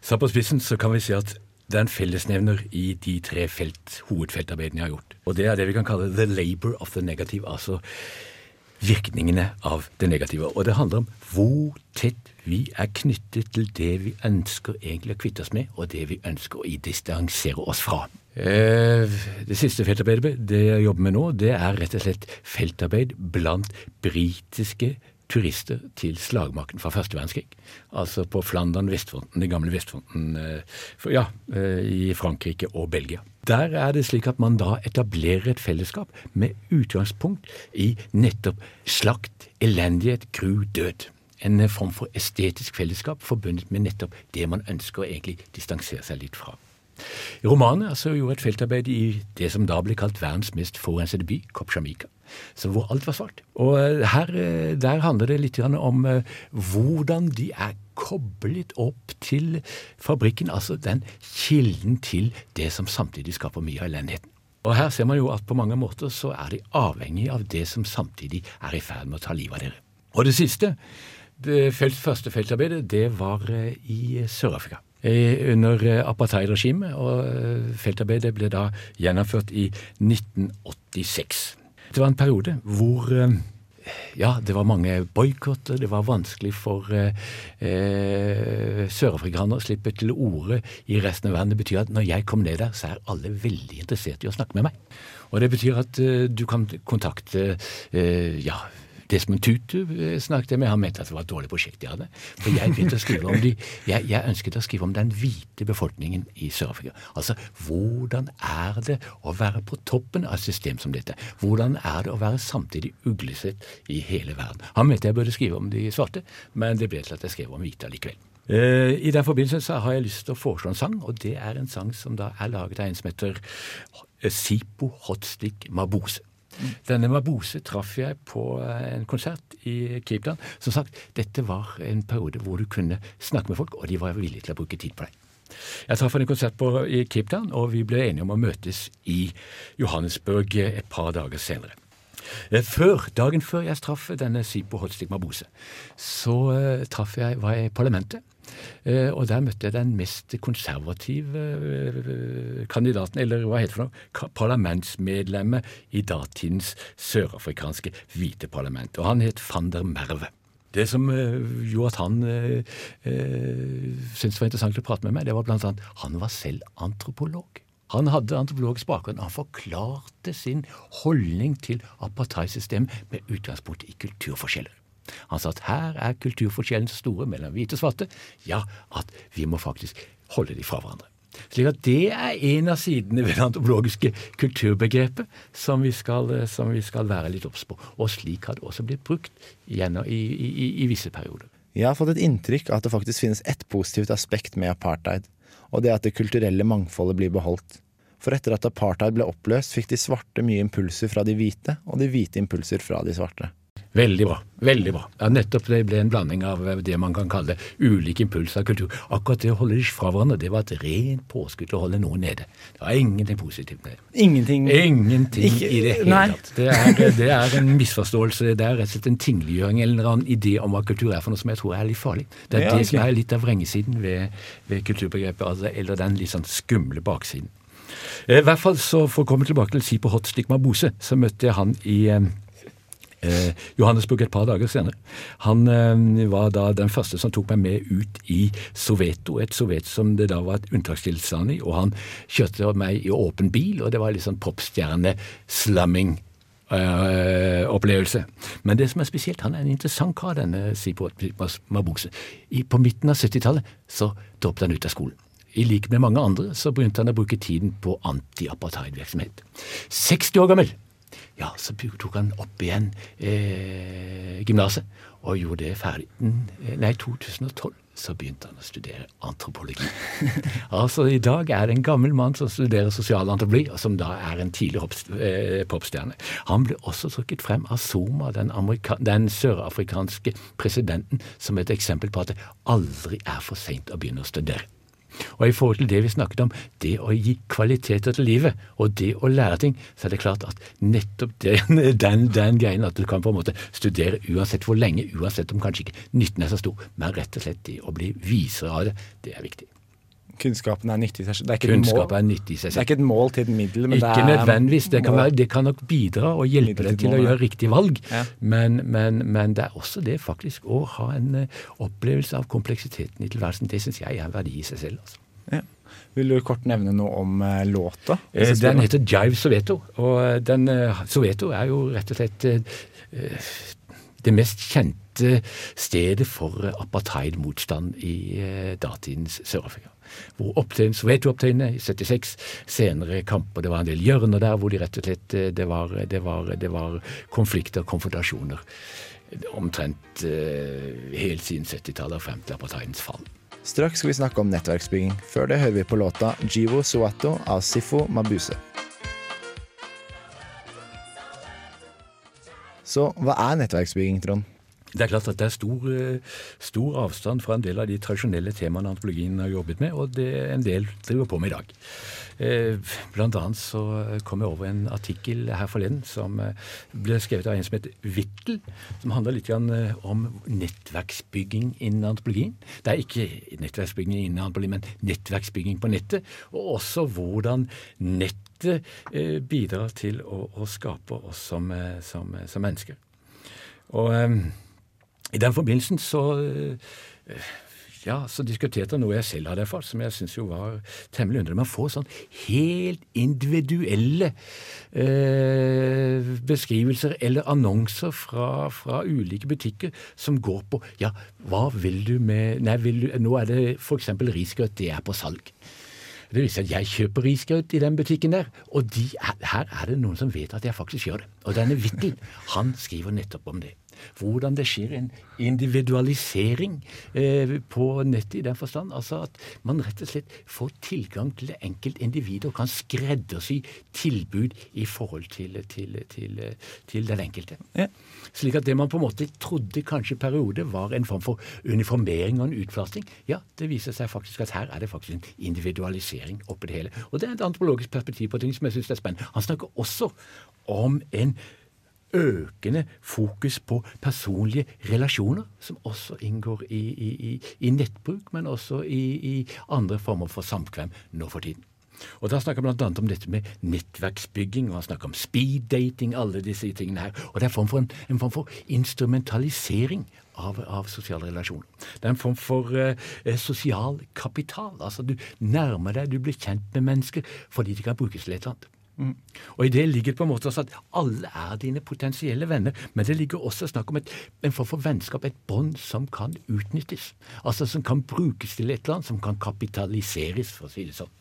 Satt på spissen så kan vi si at det er en fellesnevner i de tre felt, hovedfeltarbeidene jeg har gjort. Og det er det vi kan kalle the labor of the negative, altså virkningene av det negative. Og det handler om hvor tett vi er knyttet til det vi ønsker egentlig å kvitte oss med, og det vi ønsker å distansere oss fra. Eh, Det siste feltarbeidet det jeg jobber med nå, det er rett og slett feltarbeid blant britiske turister til slagmarken fra første verdenskrig. Altså på Flandern, Vestfronten, den gamle Vestfronten eh, ja, eh, i Frankrike og Belgia. Der er det slik at man da etablerer et fellesskap med utgangspunkt i nettopp slakt, elendighet, gru, død. En eh, form for estetisk fellesskap forbundet med nettopp det man ønsker å egentlig distansere seg litt fra. I romanen altså, gjorde et feltarbeid i det som da ble kalt verdens mest forurensede by, Kopsjamika, så hvor alt var svart. Og eh, her, eh, Der handler det litt om eh, hvordan de er koblet opp til fabrikken, altså den kilden til det som samtidig skaper mye av elendigheten. Og Her ser man jo at på mange måter så er de avhengig av det som samtidig er i ferd med å ta livet av dere. Og det siste, det første feltarbeidet, det var i Sør-Afrika. Eh, Under eh, apartheidregimet, og eh, feltarbeidet ble da gjennomført i 1986. Det var en periode hvor ja, det var mange boikotter. Det var vanskelig for eh, sørafrikanere å slippe til orde i resten av verden. Det betyr at når jeg kom ned der, så er alle veldig interessert i å snakke med meg. Og det betyr at eh, du kan kontakte eh, ja, Desmond Tutu eh, snakket jeg med. Han mente at det var et dårlig prosjekt jeg hadde. For jeg å om de, jeg, jeg ønsket å skrive om den hvite befolkningen i Sør-Afrika. Altså, hvordan er det å være på toppen av et system som dette? Hvordan er det å være samtidig uglesett i hele verden? Han mente jeg burde skrive om de svarte, men det ble til at jeg skrev om hvite allikevel. Eh, I den forbindelse så har jeg lyst til å foreslå en sang, og det er en sang som da er laget av en som heter Sipo Hotstick Mabuse. Denne Mabuse traff jeg på eh, en konsert i Cape Town. Som sagt, dette var en periode hvor du kunne snakke med folk, og de var villige til å bruke tid på deg. Jeg traff en konsert på, i Cape Town, og vi ble enige om å møtes i Johannesburg et par dager senere. Eh, Før, Dagen før jeg traff denne Sipo Hotstick Mabuse, så eh, traff jeg, var jeg i parlamentet. Eh, og der møtte jeg den mest konservative eh, kandidaten, eller hva heter det for noe, parlamentsmedlemmet i datidens sørafrikanske hvite parlament. Og han het van der Merve. Det som eh, gjorde at han uh, syntes det var interessant å prate med meg, det var blant annet han var selv antropolog. Han hadde antropologisk bakgrunn. Han forklarte sin holdning til apartheidsystemet med utgangspunkt i kulturforskjeller. Han sa at her er kulturforskjellene så store mellom hvite og svarte, ja, at vi må faktisk holde de fra hverandre. Slik at det er en av sidene ved det antropologiske kulturbegrepet som vi skal, som vi skal være litt obs på. Og slik har det også blitt brukt gjennom, i, i, i visse perioder. Jeg har fått et inntrykk av at det faktisk finnes ett positivt aspekt med apartheid, og det er at det kulturelle mangfoldet blir beholdt. For etter at apartheid ble oppløst, fikk de svarte mye impulser fra de hvite, og de hvite impulser fra de svarte. Veldig bra. veldig bra. Ja, Nettopp det ble en blanding av det man kan kalle ulike impulser av kultur. Akkurat det å holde de fra hverandre, det var et rent påskudd å holde noen nede. Det var ingenting positivt med det. Ingenting Ingenting Ikke- i det hele tatt. Det er, det er en misforståelse. Det er rett og slett en tingliggjøring eller en annen idé om hva kultur er for noe som jeg tror er litt farlig. Det er Ja, det som er litt av vrengesiden ved, ved kulturbegrepet, altså, eller den litt sånn skumle baksiden. Eh, I hvert fall så For å komme tilbake til Sipo Hotstick Mabuse, så møtte jeg han i eh, Johannesburg et par dager senere. Han eh, var da den første som tok meg med ut i Soveto, et Sovet som det da var et unntakstilstand i, og han kjørte meg i åpen bil, og det var litt sånn popstjerne-slumming. eh, opplevelse. Men det som er spesielt, han er en interessant kar, denne Sipo Mabuse. I, på midten av 70-tallet så droppet han ut av skolen. I like med mange andre så begynte han å bruke tiden på anti-apartheid-virksomhet. 60 år gammel ja, så tok han opp igjen eh, gymnaset og gjorde det ferdig mm, Nei, 2012 så begynte han å studere antropologi. altså I dag er det en gammel mann som studerer sosialantropologi, og som da er en tidlig eh, popstjerne. Han ble også trukket frem av Zuma, den, den sørafrikanske presidenten, som et eksempel på at det aldri er for seint å begynne å studere. Og i forhold til det vi snakket om, det å gi kvaliteter til livet, og det å lære ting, så er det klart at nettopp den, den, den greien at du kan på en måte studere uansett hvor lenge, uansett om kanskje ikke nytten er så stor, men rett og slett det å bli visere av det, det er viktig. Kunnskapen er nyttig i seg selv. Det er ikke et Kunnskap mål- nyttig i seg Det er ikke et mål til et middel, men Ikke det er nødvendigvis. Det kan, være, det kan nok bidra og hjelpe deg til mål, å gjøre riktig valg, Ja. men, men, men det er også det faktisk å ha en eh, opplevelse av kompleksiteten i tilværelsen. Det syns jeg er en verdi i seg selv. Altså. Ja. Vil du kort nevne noe om eh, låta? Eh, Den heter Jive Soweto, og den, Soweto er jo rett og slett det mest kjente stedet for apartheidmotstand i datidens Sør-Afrika. Hvor opptøyen, Soweto-opptøyene i 76, senere kamper, det var en del hjørner der hvor de rett og slett eh, det var, det var, det var konflikter, konfrontasjoner. Omtrent eh, helt siden 70-tallet og frem til apartheidens fall. Straks skal vi snakke om nettverksbygging. Før det hører vi på låta Jivo Suato av Sifo Mabuse. Så hva er nettverksbygging, Trond? Det er klart at det er stor, eh, stor avstand fra en del av de tradisjonelle temaene antropologien har jobbet med, og det en del driver på med i dag. Eh, Blant annet så kom jeg over en artikkel her forleden som eh, ble skrevet av en som heter Whittle, som handler litt om nettverksbygging innen antropologien. Det er ikke nettverksbygging innen antropologien, men nettverksbygging på nettet, og også hvordan nettet bidrar til å, å skape oss som, som, som mennesker. Og i den forbindelsen så eh, ja, så diskuterte jeg noe jeg selv hadde erfart, som jeg syns jo var temmelig underlig. Man får sånn helt individuelle eh, beskrivelser eller annonser fra, fra ulike butikker som går på ja, hva vil du med Nei, du, nå er det f.eks. risgrøt, det er på salg. Det viser at jeg kjøper risgrøt i den butikken der, og de, her er det noen som vet at jeg faktisk gjør det. Og denne Whittle, han skriver nettopp om det. Hvordan det skjer en individualisering eh, på nettet i den forstand. Altså at man rett og slett får tilgang til det enkelte individet og kan skreddersy tilbud i forhold til, til, til, til den enkelte. Slik at det man på en måte trodde kanskje i periode var en form for uniformering og en utflasting, ja, det viser seg faktisk at her er det faktisk en individualisering oppi det hele. Og det er et antropologisk perspektiv på ting som jeg syns er spennende. Han snakker også om en økende fokus på personlige relasjoner, som også inngår i, i, i, nettbruk, men også i, i andre former for samkvem nå for tiden. Og Da snakker han bl.a. om dette med nettverksbygging, og han snakker om speeddating, alle disse tingene her. Og det er form for, en, en form for instrumentalisering av, av sosiale relasjoner. Det er en form for eh, sosial kapital. Altså du nærmer deg, du blir kjent med mennesker fordi de kan brukes til et eller annet. Og i det ligger på en måte også at alle er dine potensielle venner, men det ligger også snakk om et, en form for vennskap, et bånd som kan utnyttes. Altså som kan brukes til et eller annet, som kan kapitaliseres, for å si det sånn.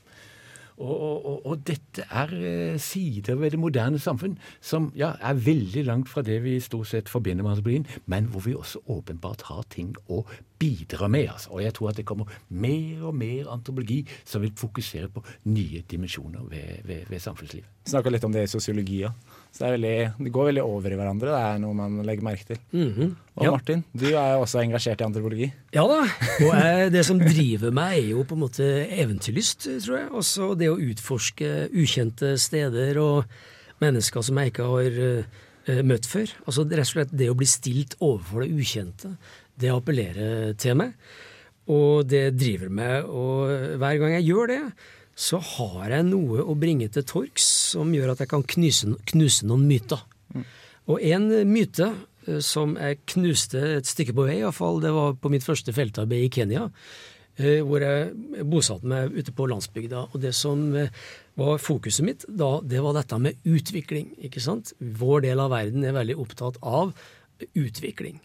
Og, og, og, dette er eh, sider ved det moderne samfunn som ja, er veldig langt fra det vi stort sett forbinder med antropologien, men hvor vi også åpenbart har ting å bidra med. Altså. Og jeg tror at det kommer mer og mer antropologi som vil fokusere på nye dimensjoner ved, ved, ved samfunnslivet. Snakka litt om det i sosiologi òg. Så det, er veldig, det går veldig over i hverandre. Det er noe man legger merke til. Mhm. Og Ja. Martin, du er jo også engasjert i antropologi. Ja da, og jeg, det som driver meg er jo på en måte eventyrlyst, tror jeg. Også det å utforske ukjente steder og mennesker som jeg ikke har eh, møtt før. Altså rett og slett det å bli stilt overfor det ukjente, det appellerer til meg. Og det driver meg, og hver gang jeg gjør det, så har jeg noe å bringe til torgs som gjør at jeg kan knuse, knuse noen myter. Og en myte eh, som jeg knuste et stykke på vei, iallfall, det var på mitt første feltarbeid i Kenya, eh, hvor jeg bosatte meg ute på landsbygda. Og det som eh, var fokuset mitt da, det var dette med utvikling. ikke sant? Vår del av verden er veldig opptatt av utvikling.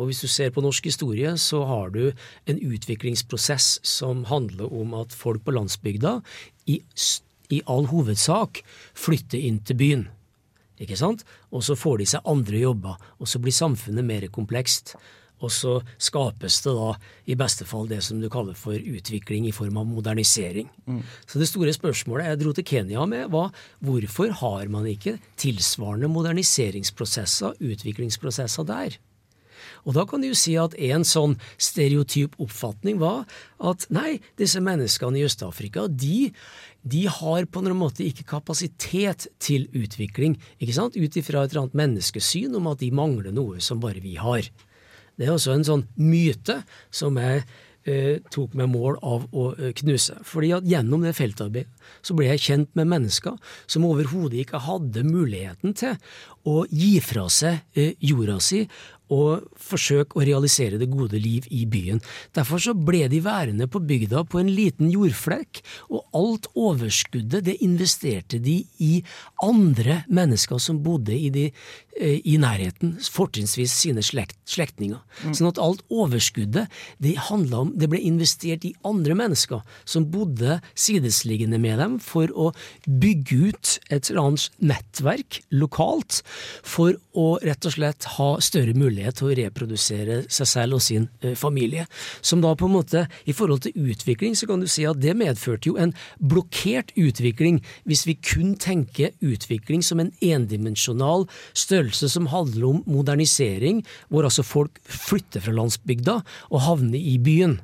Og hvis du ser på norsk historie, så har du en utviklingsprosess som handler om at folk på landsbygda i, i all hovedsak flytter inn til byen. Ikke sant? Og så får de seg andre jobber, og så blir samfunnet mer komplekst. Og så skapes det da i beste fall det som du kaller for utvikling i form av modernisering. Så det store spørsmålet jeg dro til Kenya med, var hvorfor har man ikke tilsvarende moderniseringsprosesser, utviklingsprosesser der? Og da kan du jo si at en sånn stereotyp oppfatning var at nei, disse menneskene i Øst-Afrika, de, de har på en måte ikke kapasitet til utvikling, ikke sant, ut ifra et eller annet menneskesyn om at de mangler noe som bare vi har. Det er også en sånn myte som jeg eh, tok med mål av å eh, knuse. Fordi at gjennom det feltarbeidet så ble jeg kjent med mennesker som overhodet ikke hadde muligheten til å gi fra seg eh, jorda si og forsøke å realisere det gode liv i byen. Derfor så ble de værende på bygda på en liten jordflekk, og alt overskuddet det investerte de i andre mennesker som bodde i, de, eh, i nærheten, fortrinnsvis sine slekt, slektninger. Sånn at alt overskuddet det, om, det ble investert i andre mennesker som bodde sidesliggende med dem for å bygge ut et eller annet nettverk lokalt for å rett og slett ha større mulighet til å reprodusere seg selv og sin eh, familie. Som da på en måte, i forhold til utvikling, så kan du si at det medførte jo en blokkert utvikling hvis vi kun tenker utvikling som en endimensjonal størrelse som handler om modernisering, hvor altså folk flytter fra landsbygda og havner i byen.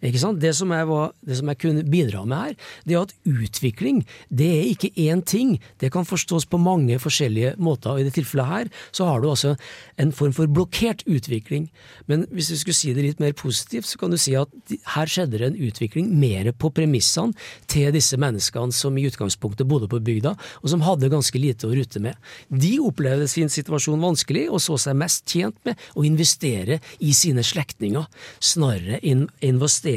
Det som, jeg var, det som jeg kunne bidra med her, det er at utvikling det er ikke én ting. Det kan forstås på mange forskjellige måter. og I det tilfellet her så har du altså en form for blokkert utvikling. Men hvis du skulle si det litt mer positivt, så kan du si at her skjedde det en utvikling mer på premissene til disse menneskene som i utgangspunktet bodde på bygda, og som hadde ganske lite å rutte med. De opplevde sin situasjon vanskelig, og så seg mest tjent med å investere i sine slektninger, snarere enn investere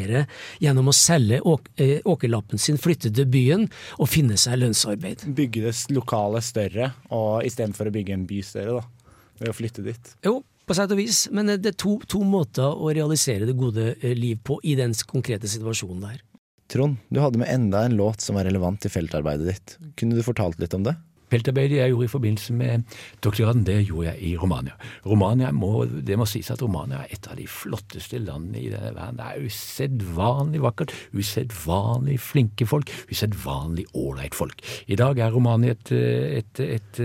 gjennom å selge åk eh, åkerlappen sin, flytte til byen og finne seg lønnsarbeid. Bygge det lokale større, og istedenfor å bygge en by større, da. Ved å flytte dit. Jo, på sett og vis, men det er to, to måter å realisere det gode eh, liv på i den konkrete situasjonen der. Trond, du hadde med enda en låt som var relevant til feltarbeidet ditt. Kunne du fortalt litt om det? Feltarbeidet jeg gjorde i forbindelse med doktorgraden, det gjorde jeg i Romania. Romania må, Det må sies at Romania er et av de flotteste landene i denne verden. Det er usedvanlig vakkert, usedvanlig flinke folk, usedvanlig ålreit folk. I dag er Romania et, et, et,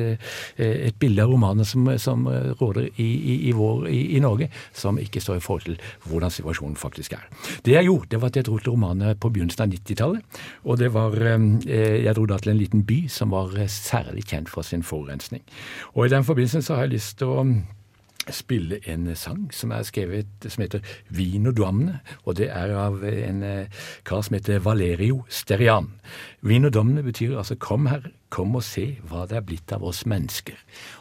et bilde av Romania som, som råder i, i, i, vår, i, i, Norge, som ikke står i forhold til hvordan situasjonen faktisk er. Det jeg gjorde, det var at jeg dro til Romania på begynnelsen av 90-tallet. Og det var eh, Jeg dro da til en liten by som var særlig kjent for sin forurensning. Og i den forbindelse så har jeg lyst til å spille en sang som er skrevet som heter Vino Domne, og det er av en kar som heter Valerio Sterian. Vino Domne betyr altså kom her, kom og se hva det er blitt av oss mennesker.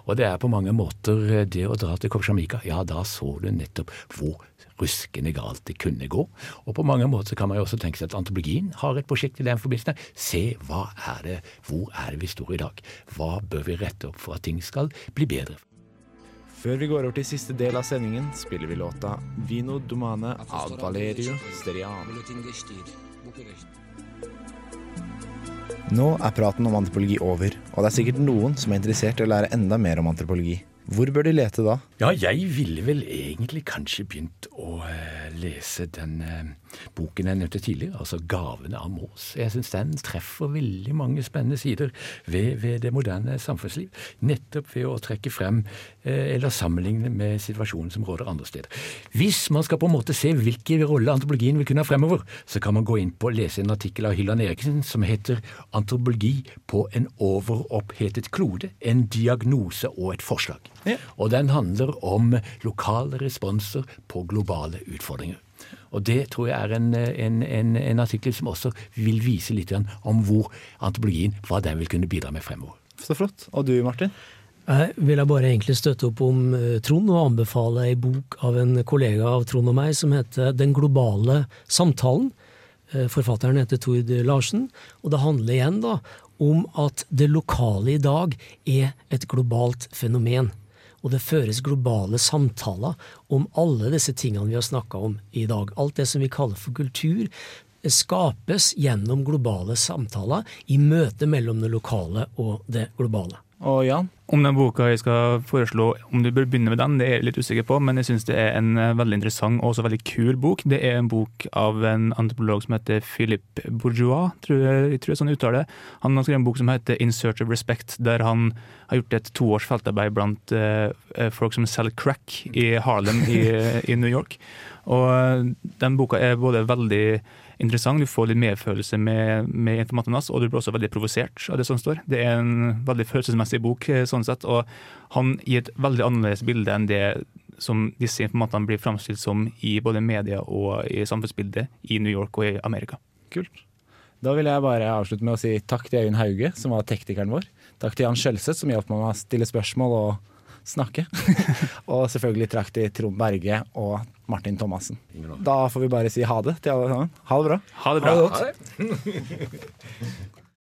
Og det er på mange måter det å dra til Kopsjamika, ja da så du nettopp hvor ruskende galt det kunne gå. Og på mange måter kan man jo også tenke seg at antropologien har et prosjekt i den forbindelse. Se hva er det, hvor er det vi står i dag? Hva bør vi rette opp for at ting skal bli bedre? Før vi går over til siste del av sendingen, spiller vi låta Vino Domane av Valerio Sterian. Nå er praten om antropologi over, og det er sikkert noen som er interessert i å lære enda mer om antropologi. Hvor bør de lete da? Ja, jeg ville vel egentlig kanskje begynt å uh, lese den uh, boken jeg nevnte tidligere, altså 'Gavene av Mås'. Jeg syns den treffer veldig mange spennende sider ved, ved, det moderne samfunnsliv. Nettopp ved å trekke frem uh, eller sammenligne med situasjonen som råder andre steder. Hvis man skal på en måte se hvilken rolle antropologien vil kunne ha fremover, så kan man gå inn på å lese en artikkel av Hylland Eriksen som heter 'Antropologi på en overopphetet klode. En diagnose og et forslag'. Ja. Og den handler om lokale responser på globale utfordringer. Og det tror jeg er en, en, en, en artikkel som også vil vise litt om hvor antropologien, hva den vil kunne bidra med fremover. Så flott. Og du Martin? Jeg vil jeg bare egentlig støtte opp om Trond og anbefale ei bok av en kollega av Trond og meg som heter Den globale samtalen. Forfatteren heter Tord Larsen, og det handler igjen da om at det lokale i dag er et globalt fenomen og det føres globale samtaler om alle disse tingene vi har snakka om i dag. Alt det som vi kaller for kultur, skapes gjennom globale samtaler i møte mellom det lokale og det globale. Og Jan? Om den boka jeg skal foreslå, om du bør begynne med den, det er jeg litt usikker på, men jeg syns det er en eh, veldig interessant og også veldig kul bok. Det er en bok av en antropolog som heter Philippe Bourgeois, tror jeg, jeg tror jeg sånn uttaler det. Han har skrevet en bok som heter In Search of Respect, der han har gjort et toårs feltarbeid blant eh, folk som selger crack i Harlem i, i New York. Og den boka er både veldig interessant, du får litt medfølelse med, med informantene hans, og du blir også veldig provosert av det som står. Det er en veldig følelsesmessig bok, eh, sånn sett, og han gir et veldig annerledes bilde enn det som disse informantene blir framstilt som i både media og i samfunnsbildet i New York og i Amerika. Kult. Da vil jeg bare avslutte med å si takk til Øyunn Hauge, som var teknikeren vår. Takk til Jan Skjølseth, som hjalp meg med å stille spørsmål og snakke. og selvfølgelig trakk til Trond Berge og Martin Thomassen. Da får vi bare si ha det til alle sammen. Ha det bra. Ha det bra. Ha det godt.